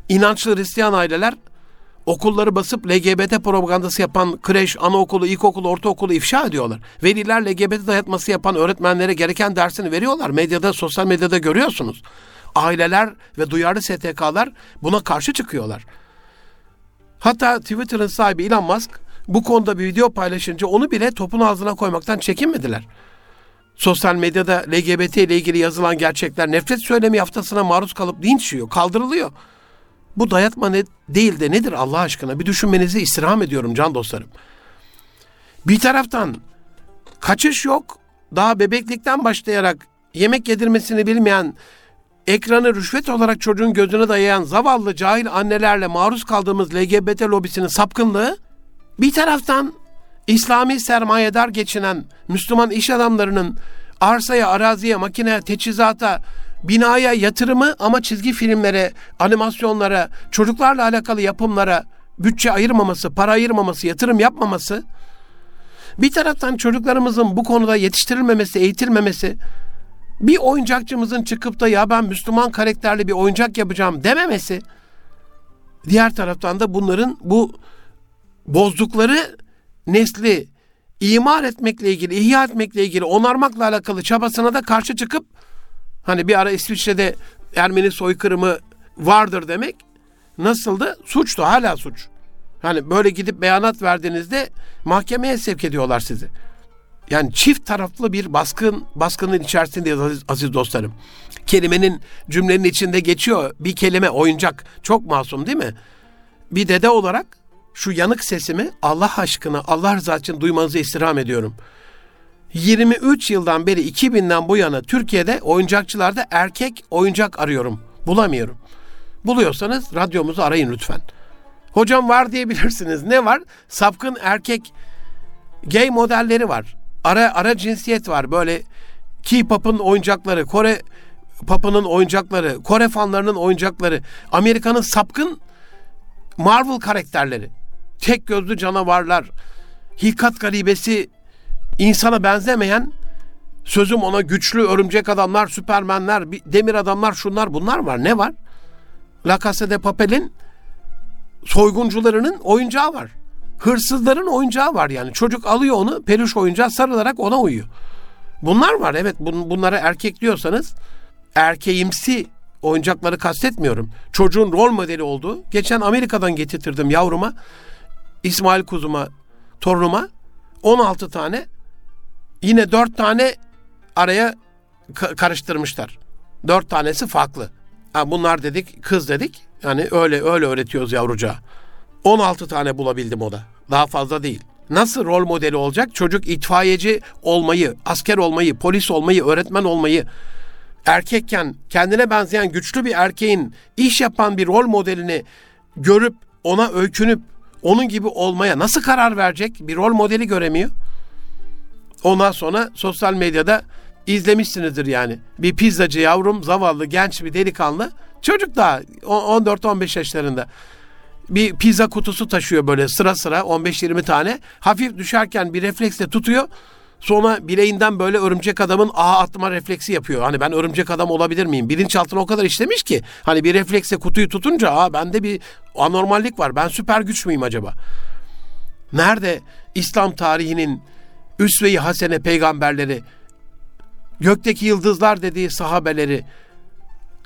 İnançlı Hristiyan aileler okulları basıp LGBT propagandası yapan kreş, anaokulu, ilkokulu, ortaokulu ifşa ediyorlar. Veliler LGBT dayatması yapan öğretmenlere gereken dersini veriyorlar. Medyada, sosyal medyada görüyorsunuz. Aileler ve duyarlı STK'lar buna karşı çıkıyorlar. Hatta Twitter'ın sahibi Elon Musk bu konuda bir video paylaşınca onu bile topun ağzına koymaktan çekinmediler sosyal medyada LGBT ile ilgili yazılan gerçekler nefret söylemi haftasına maruz kalıp linç yiyor, kaldırılıyor. Bu dayatma ne, değil de nedir Allah aşkına? Bir düşünmenizi istirham ediyorum can dostlarım. Bir taraftan kaçış yok. Daha bebeklikten başlayarak yemek yedirmesini bilmeyen, ekranı rüşvet olarak çocuğun gözüne dayayan zavallı cahil annelerle maruz kaldığımız LGBT lobisinin sapkınlığı bir taraftan İslami sermayedar geçinen Müslüman iş adamlarının arsaya, araziye, makineye, teçhizata, binaya yatırımı ama çizgi filmlere, animasyonlara, çocuklarla alakalı yapımlara bütçe ayırmaması, para ayırmaması, yatırım yapmaması, bir taraftan çocuklarımızın bu konuda yetiştirilmemesi, eğitilmemesi, bir oyuncakçımızın çıkıp da ya ben Müslüman karakterli bir oyuncak yapacağım dememesi, diğer taraftan da bunların bu bozdukları nesli imar etmekle ilgili, ihya etmekle ilgili, onarmakla alakalı çabasına da karşı çıkıp hani bir ara İsviçre'de Ermeni soykırımı vardır demek nasıldı? Suçtu, hala suç. Hani böyle gidip beyanat verdiğinizde mahkemeye sevk ediyorlar sizi. Yani çift taraflı bir baskın baskının içerisindeyiz aziz, aziz dostlarım. Kelimenin cümlenin içinde geçiyor bir kelime oyuncak. Çok masum değil mi? Bir dede olarak şu yanık sesimi Allah aşkına Allah rızası için duymanızı istirham ediyorum. 23 yıldan beri 2000'den bu yana Türkiye'de oyuncakçılarda erkek oyuncak arıyorum. Bulamıyorum. Buluyorsanız radyomuzu arayın lütfen. Hocam var diyebilirsiniz. Ne var? Sapkın erkek gay modelleri var. Ara ara cinsiyet var. Böyle K-pop'un oyuncakları, Kore pop'unun oyuncakları, Kore fanlarının oyuncakları, Amerika'nın sapkın Marvel karakterleri, tek gözlü canavarlar, hilkat garibesi, insana benzemeyen sözüm ona güçlü örümcek adamlar, süpermenler, demir adamlar, şunlar bunlar var. Ne var? La Casa de Papel'in soyguncularının oyuncağı var. Hırsızların oyuncağı var yani. Çocuk alıyor onu peluş oyuncağı sarılarak ona uyuyor. Bunlar var evet bun, bunlara erkek diyorsanız erkeğimsi oyuncakları kastetmiyorum. Çocuğun rol modeli olduğu. Geçen Amerika'dan getirtirdim yavruma. İsmail kuzuma, torunuma 16 tane yine 4 tane araya karıştırmışlar. 4 tanesi farklı. Ha, bunlar dedik kız dedik. Yani öyle öyle öğretiyoruz yavrucağa. 16 tane bulabildim o da. Daha fazla değil. Nasıl rol modeli olacak? Çocuk itfaiyeci olmayı, asker olmayı, polis olmayı, öğretmen olmayı, erkekken kendine benzeyen güçlü bir erkeğin iş yapan bir rol modelini görüp ona öykünüp onun gibi olmaya nasıl karar verecek? Bir rol modeli göremiyor. Ondan sonra sosyal medyada izlemişsinizdir yani. Bir pizzacı yavrum, zavallı genç bir delikanlı, çocuk daha 14-15 yaşlarında bir pizza kutusu taşıyor böyle sıra sıra 15-20 tane. Hafif düşerken bir refleksle tutuyor. Sonra bileğinden böyle örümcek adamın ağ atma refleksi yapıyor. Hani ben örümcek adam olabilir miyim? Bilinçaltına o kadar işlemiş ki. Hani bir refleksle kutuyu tutunca aa bende bir anormallik var. Ben süper güç müyüm acaba? Nerede İslam tarihinin üsve-i hasene peygamberleri, gökteki yıldızlar dediği sahabeleri,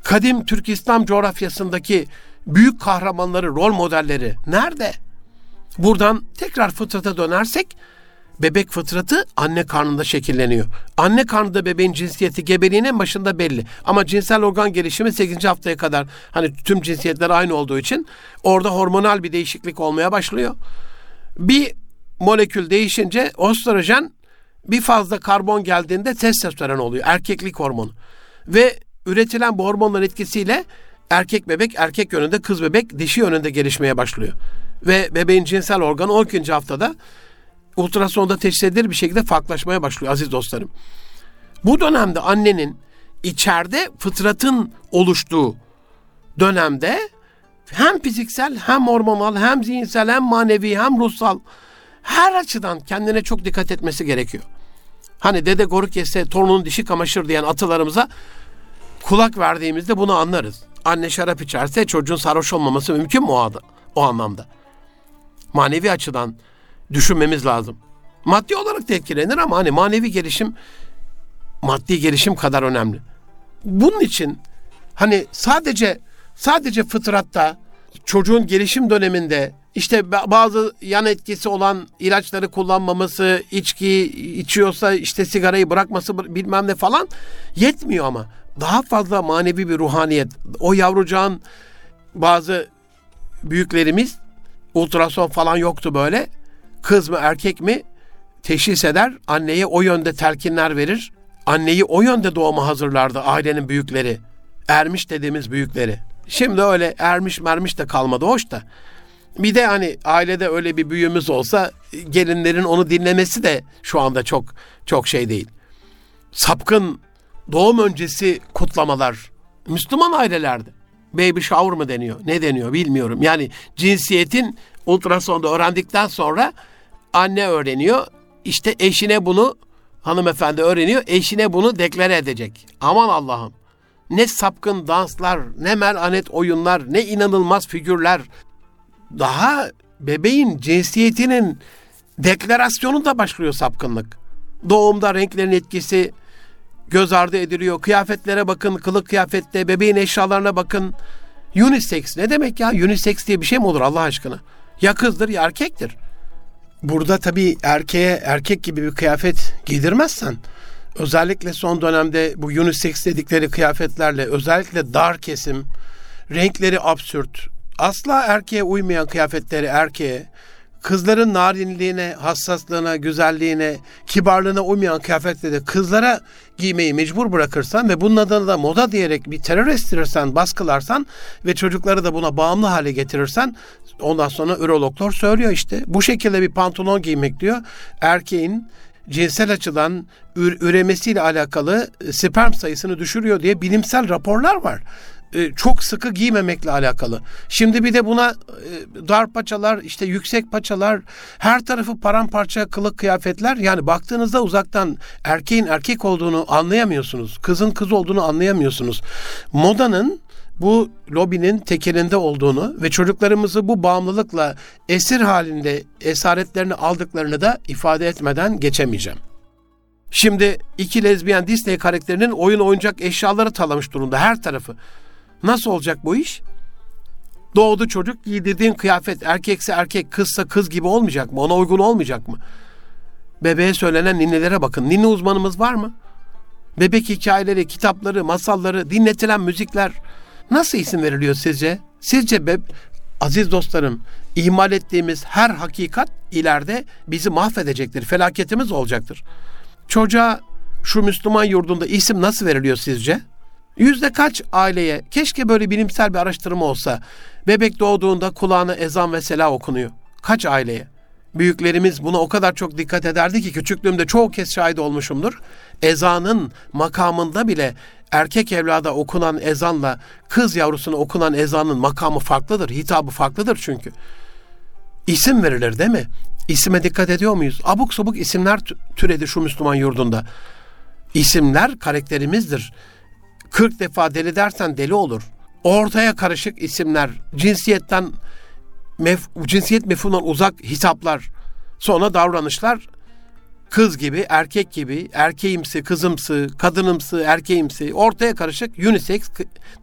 kadim Türk İslam coğrafyasındaki büyük kahramanları, rol modelleri nerede? Buradan tekrar fıtrata dönersek bebek fıtratı anne karnında şekilleniyor. Anne karnında bebeğin cinsiyeti gebeliğin başında belli. Ama cinsel organ gelişimi 8. haftaya kadar hani tüm cinsiyetler aynı olduğu için orada hormonal bir değişiklik olmaya başlıyor. Bir molekül değişince östrojen bir fazla karbon geldiğinde testosteron oluyor. Erkeklik hormonu. Ve üretilen bu hormonların etkisiyle erkek bebek erkek yönünde, kız bebek dişi yönünde gelişmeye başlıyor. Ve bebeğin cinsel organı 12. haftada ultrasonda teşhis edilir bir şekilde farklılaşmaya başlıyor aziz dostlarım. Bu dönemde annenin içeride fıtratın oluştuğu dönemde hem fiziksel hem hormonal hem zihinsel hem manevi hem ruhsal her açıdan kendine çok dikkat etmesi gerekiyor. Hani dede goruk yese torunun dişi kamaşır diyen atalarımıza kulak verdiğimizde bunu anlarız. Anne şarap içerse çocuğun sarhoş olmaması mümkün mü o, adı, o anlamda? Manevi açıdan düşünmemiz lazım. Maddi olarak da etkilenir ama hani manevi gelişim maddi gelişim kadar önemli. Bunun için hani sadece sadece fıtratta çocuğun gelişim döneminde işte bazı yan etkisi olan ilaçları kullanmaması, içki içiyorsa işte sigarayı bırakması bilmem ne falan yetmiyor ama daha fazla manevi bir ruhaniyet. O yavrucağın bazı büyüklerimiz ultrason falan yoktu böyle. Kız mı erkek mi teşhis eder. Anneye o yönde telkinler verir. Anneyi o yönde doğuma hazırlardı ailenin büyükleri. Ermiş dediğimiz büyükleri. Şimdi öyle ermiş mermiş de kalmadı hoş da. Bir de hani ailede öyle bir büyüğümüz olsa gelinlerin onu dinlemesi de şu anda çok çok şey değil. Sapkın doğum öncesi kutlamalar Müslüman ailelerde. Baby shower mı deniyor? Ne deniyor bilmiyorum. Yani cinsiyetin ultrasonda öğrendikten sonra anne öğreniyor. İşte eşine bunu hanımefendi öğreniyor. Eşine bunu deklare edecek. Aman Allah'ım. Ne sapkın danslar, ne melanet oyunlar, ne inanılmaz figürler. Daha bebeğin cinsiyetinin deklarasyonu da başlıyor sapkınlık. Doğumda renklerin etkisi göz ardı ediliyor. Kıyafetlere bakın, kılık kıyafette, bebeğin eşyalarına bakın. Unisex ne demek ya? Unisex diye bir şey mi olur Allah aşkına? Ya kızdır ya erkektir. Burada tabii erkeğe erkek gibi bir kıyafet giydirmezsen özellikle son dönemde bu unisex dedikleri kıyafetlerle özellikle dar kesim, renkleri absürt, asla erkeğe uymayan kıyafetleri erkeğe, kızların narinliğine, hassaslığına, güzelliğine, kibarlığına uymayan kıyafetleri kızlara giymeyi mecbur bırakırsan ve bunun adına da moda diyerek bir terör estirirsen, baskılarsan ve çocukları da buna bağımlı hale getirirsen ondan sonra ürologlar söylüyor işte. Bu şekilde bir pantolon giymek diyor. Erkeğin cinsel açıdan üremesiyle alakalı sperm sayısını düşürüyor diye bilimsel raporlar var. E, çok sıkı giymemekle alakalı. Şimdi bir de buna e, dar paçalar, işte yüksek paçalar, her tarafı paramparça kılık kıyafetler. Yani baktığınızda uzaktan erkeğin erkek olduğunu anlayamıyorsunuz. Kızın kız olduğunu anlayamıyorsunuz. Modanın bu lobinin tekelinde olduğunu ve çocuklarımızı bu bağımlılıkla esir halinde esaretlerini aldıklarını da ifade etmeden geçemeyeceğim. Şimdi iki lezbiyen Disney karakterinin oyun oyuncak eşyaları talamış durumda her tarafı. Nasıl olacak bu iş? Doğdu çocuk giydirdiğin kıyafet erkekse erkek kızsa kız gibi olmayacak mı? Ona uygun olmayacak mı? Bebeğe söylenen ninnelere bakın. Ninni uzmanımız var mı? Bebek hikayeleri, kitapları, masalları, dinletilen müzikler nasıl isim veriliyor sizce? Sizce beb aziz dostlarım ihmal ettiğimiz her hakikat ileride bizi mahvedecektir. Felaketimiz olacaktır. Çocuğa şu Müslüman yurdunda isim nasıl veriliyor sizce? Yüzde kaç aileye keşke böyle bilimsel bir araştırma olsa bebek doğduğunda kulağına ezan ve sela okunuyor. Kaç aileye? Büyüklerimiz buna o kadar çok dikkat ederdi ki küçüklüğümde çoğu kez şahit olmuşumdur. Ezanın makamında bile erkek evlada okunan ezanla kız yavrusuna okunan ezanın makamı farklıdır, hitabı farklıdır çünkü. İsim verilir değil mi? İsime dikkat ediyor muyuz? Abuk sabuk isimler türedi şu Müslüman yurdunda. İsimler karakterimizdir. 40 defa deli dersen deli olur. Ortaya karışık isimler, cinsiyetten mef, cinsiyet mefhumundan uzak hitaplar, sonra davranışlar kız gibi, erkek gibi, erkeğimsi, kızımsı, kadınımsı, erkeğimsi, ortaya karışık unisex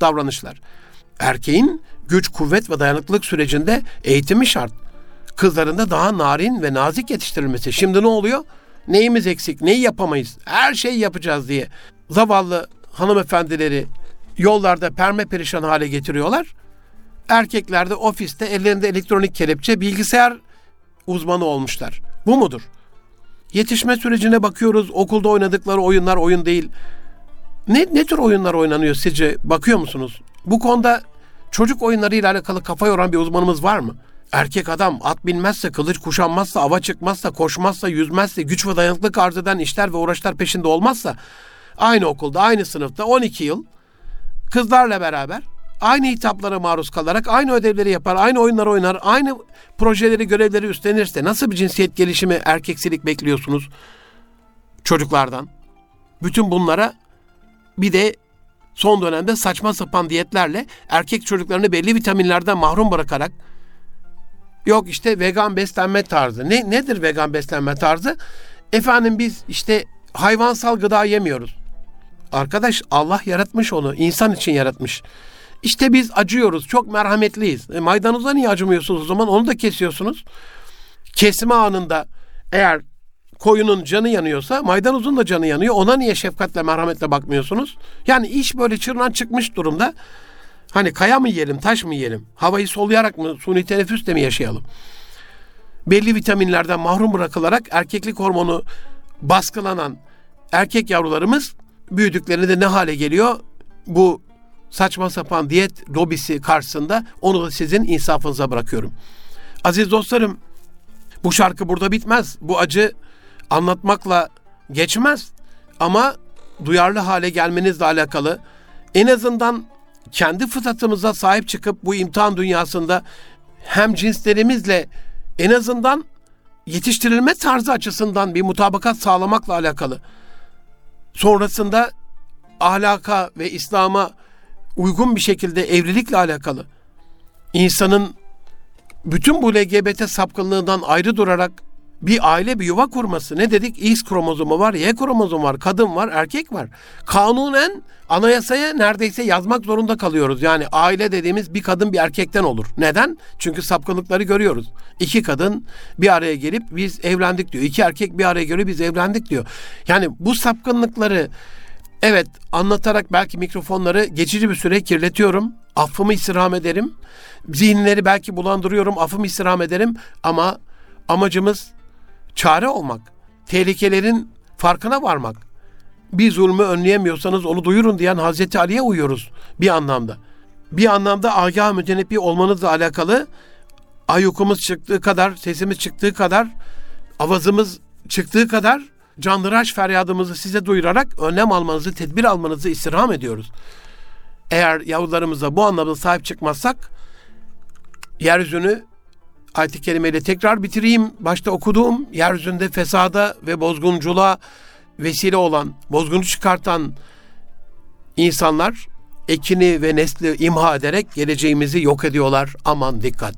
davranışlar. Erkeğin güç, kuvvet ve dayanıklılık sürecinde eğitimi şart. Kızların da daha narin ve nazik yetiştirilmesi. Şimdi ne oluyor? Neyimiz eksik, neyi yapamayız, her şeyi yapacağız diye zavallı hanımefendileri yollarda perme perişan hale getiriyorlar. Erkekler de ofiste ellerinde elektronik kelepçe bilgisayar uzmanı olmuşlar. Bu mudur? Yetişme sürecine bakıyoruz. Okulda oynadıkları oyunlar oyun değil. Ne, ne tür oyunlar oynanıyor sizce? Bakıyor musunuz? Bu konuda çocuk oyunlarıyla alakalı kafa yoran bir uzmanımız var mı? Erkek adam at binmezse, kılıç kuşanmazsa, ava çıkmazsa, koşmazsa, yüzmezse, güç ve dayanıklık arz eden işler ve uğraşlar peşinde olmazsa Aynı okulda, aynı sınıfta 12 yıl kızlarla beraber aynı hitaplara maruz kalarak aynı ödevleri yapar, aynı oyunlar oynar, aynı projeleri, görevleri üstlenirse nasıl bir cinsiyet gelişimi, erkeksilik bekliyorsunuz çocuklardan? Bütün bunlara bir de son dönemde saçma sapan diyetlerle erkek çocuklarını belli vitaminlerden mahrum bırakarak yok işte vegan beslenme tarzı. Ne nedir vegan beslenme tarzı? Efendim biz işte hayvansal gıda yemiyoruz. Arkadaş Allah yaratmış onu. insan için yaratmış. İşte biz acıyoruz. Çok merhametliyiz. E, maydanoza niye acımıyorsunuz o zaman? Onu da kesiyorsunuz. Kesme anında eğer koyunun canı yanıyorsa maydanozun da canı yanıyor. Ona niye şefkatle merhametle bakmıyorsunuz? Yani iş böyle çırnan çıkmış durumda. Hani kaya mı yiyelim, taş mı yiyelim? Havayı soluyarak mı, suni teneffüsle mi yaşayalım? Belli vitaminlerden mahrum bırakılarak erkeklik hormonu baskılanan erkek yavrularımız büyüdüklerinde de ne hale geliyor? Bu saçma sapan diyet lobisi karşısında onu da sizin insafınıza bırakıyorum. Aziz dostlarım bu şarkı burada bitmez. Bu acı anlatmakla geçmez. Ama duyarlı hale gelmenizle alakalı en azından kendi fıtratımıza sahip çıkıp bu imtihan dünyasında hem cinslerimizle en azından yetiştirilme tarzı açısından bir mutabakat sağlamakla alakalı sonrasında ahlaka ve İslam'a uygun bir şekilde evlilikle alakalı insanın bütün bu LGBT sapkınlığından ayrı durarak bir aile bir yuva kurması. Ne dedik? X kromozomu var, Y kromozomu var, kadın var, erkek var. Kanunen anayasaya neredeyse yazmak zorunda kalıyoruz. Yani aile dediğimiz bir kadın bir erkekten olur. Neden? Çünkü sapkınlıkları görüyoruz. İki kadın bir araya gelip biz evlendik diyor. İki erkek bir araya gelip biz evlendik diyor. Yani bu sapkınlıkları evet anlatarak belki mikrofonları geçici bir süre kirletiyorum. Affımı istirham ederim. Zihinleri belki bulandırıyorum. Affımı istirham ederim. Ama amacımız çare olmak. Tehlikelerin farkına varmak. Bir zulmü önleyemiyorsanız onu duyurun diyen Hazreti Ali'ye uyuyoruz bir anlamda. Bir anlamda agah mütenebbi olmanızla alakalı ayukumuz çıktığı kadar, sesimiz çıktığı kadar, avazımız çıktığı kadar canlıraş feryadımızı size duyurarak önlem almanızı, tedbir almanızı istirham ediyoruz. Eğer yavrularımıza bu anlamda sahip çıkmazsak yeryüzünü ayet-i kerimeyle tekrar bitireyim. Başta okuduğum yeryüzünde fesada ve bozgunculuğa vesile olan, bozgunu çıkartan insanlar ekini ve nesli imha ederek geleceğimizi yok ediyorlar. Aman dikkat.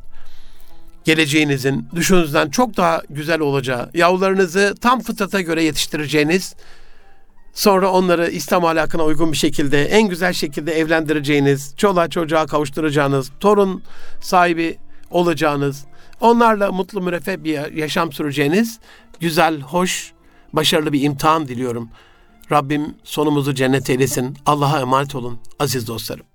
Geleceğinizin düşünüzden çok daha güzel olacağı, yavrularınızı tam fıtrata göre yetiştireceğiniz, sonra onları İslam ahlakına uygun bir şekilde, en güzel şekilde evlendireceğiniz, çoluğa çocuğa kavuşturacağınız, torun sahibi olacağınız, onlarla mutlu müreffeh bir yaşam süreceğiniz güzel, hoş, başarılı bir imtihan diliyorum. Rabbim sonumuzu cennet eylesin. Allah'a emanet olun aziz dostlarım.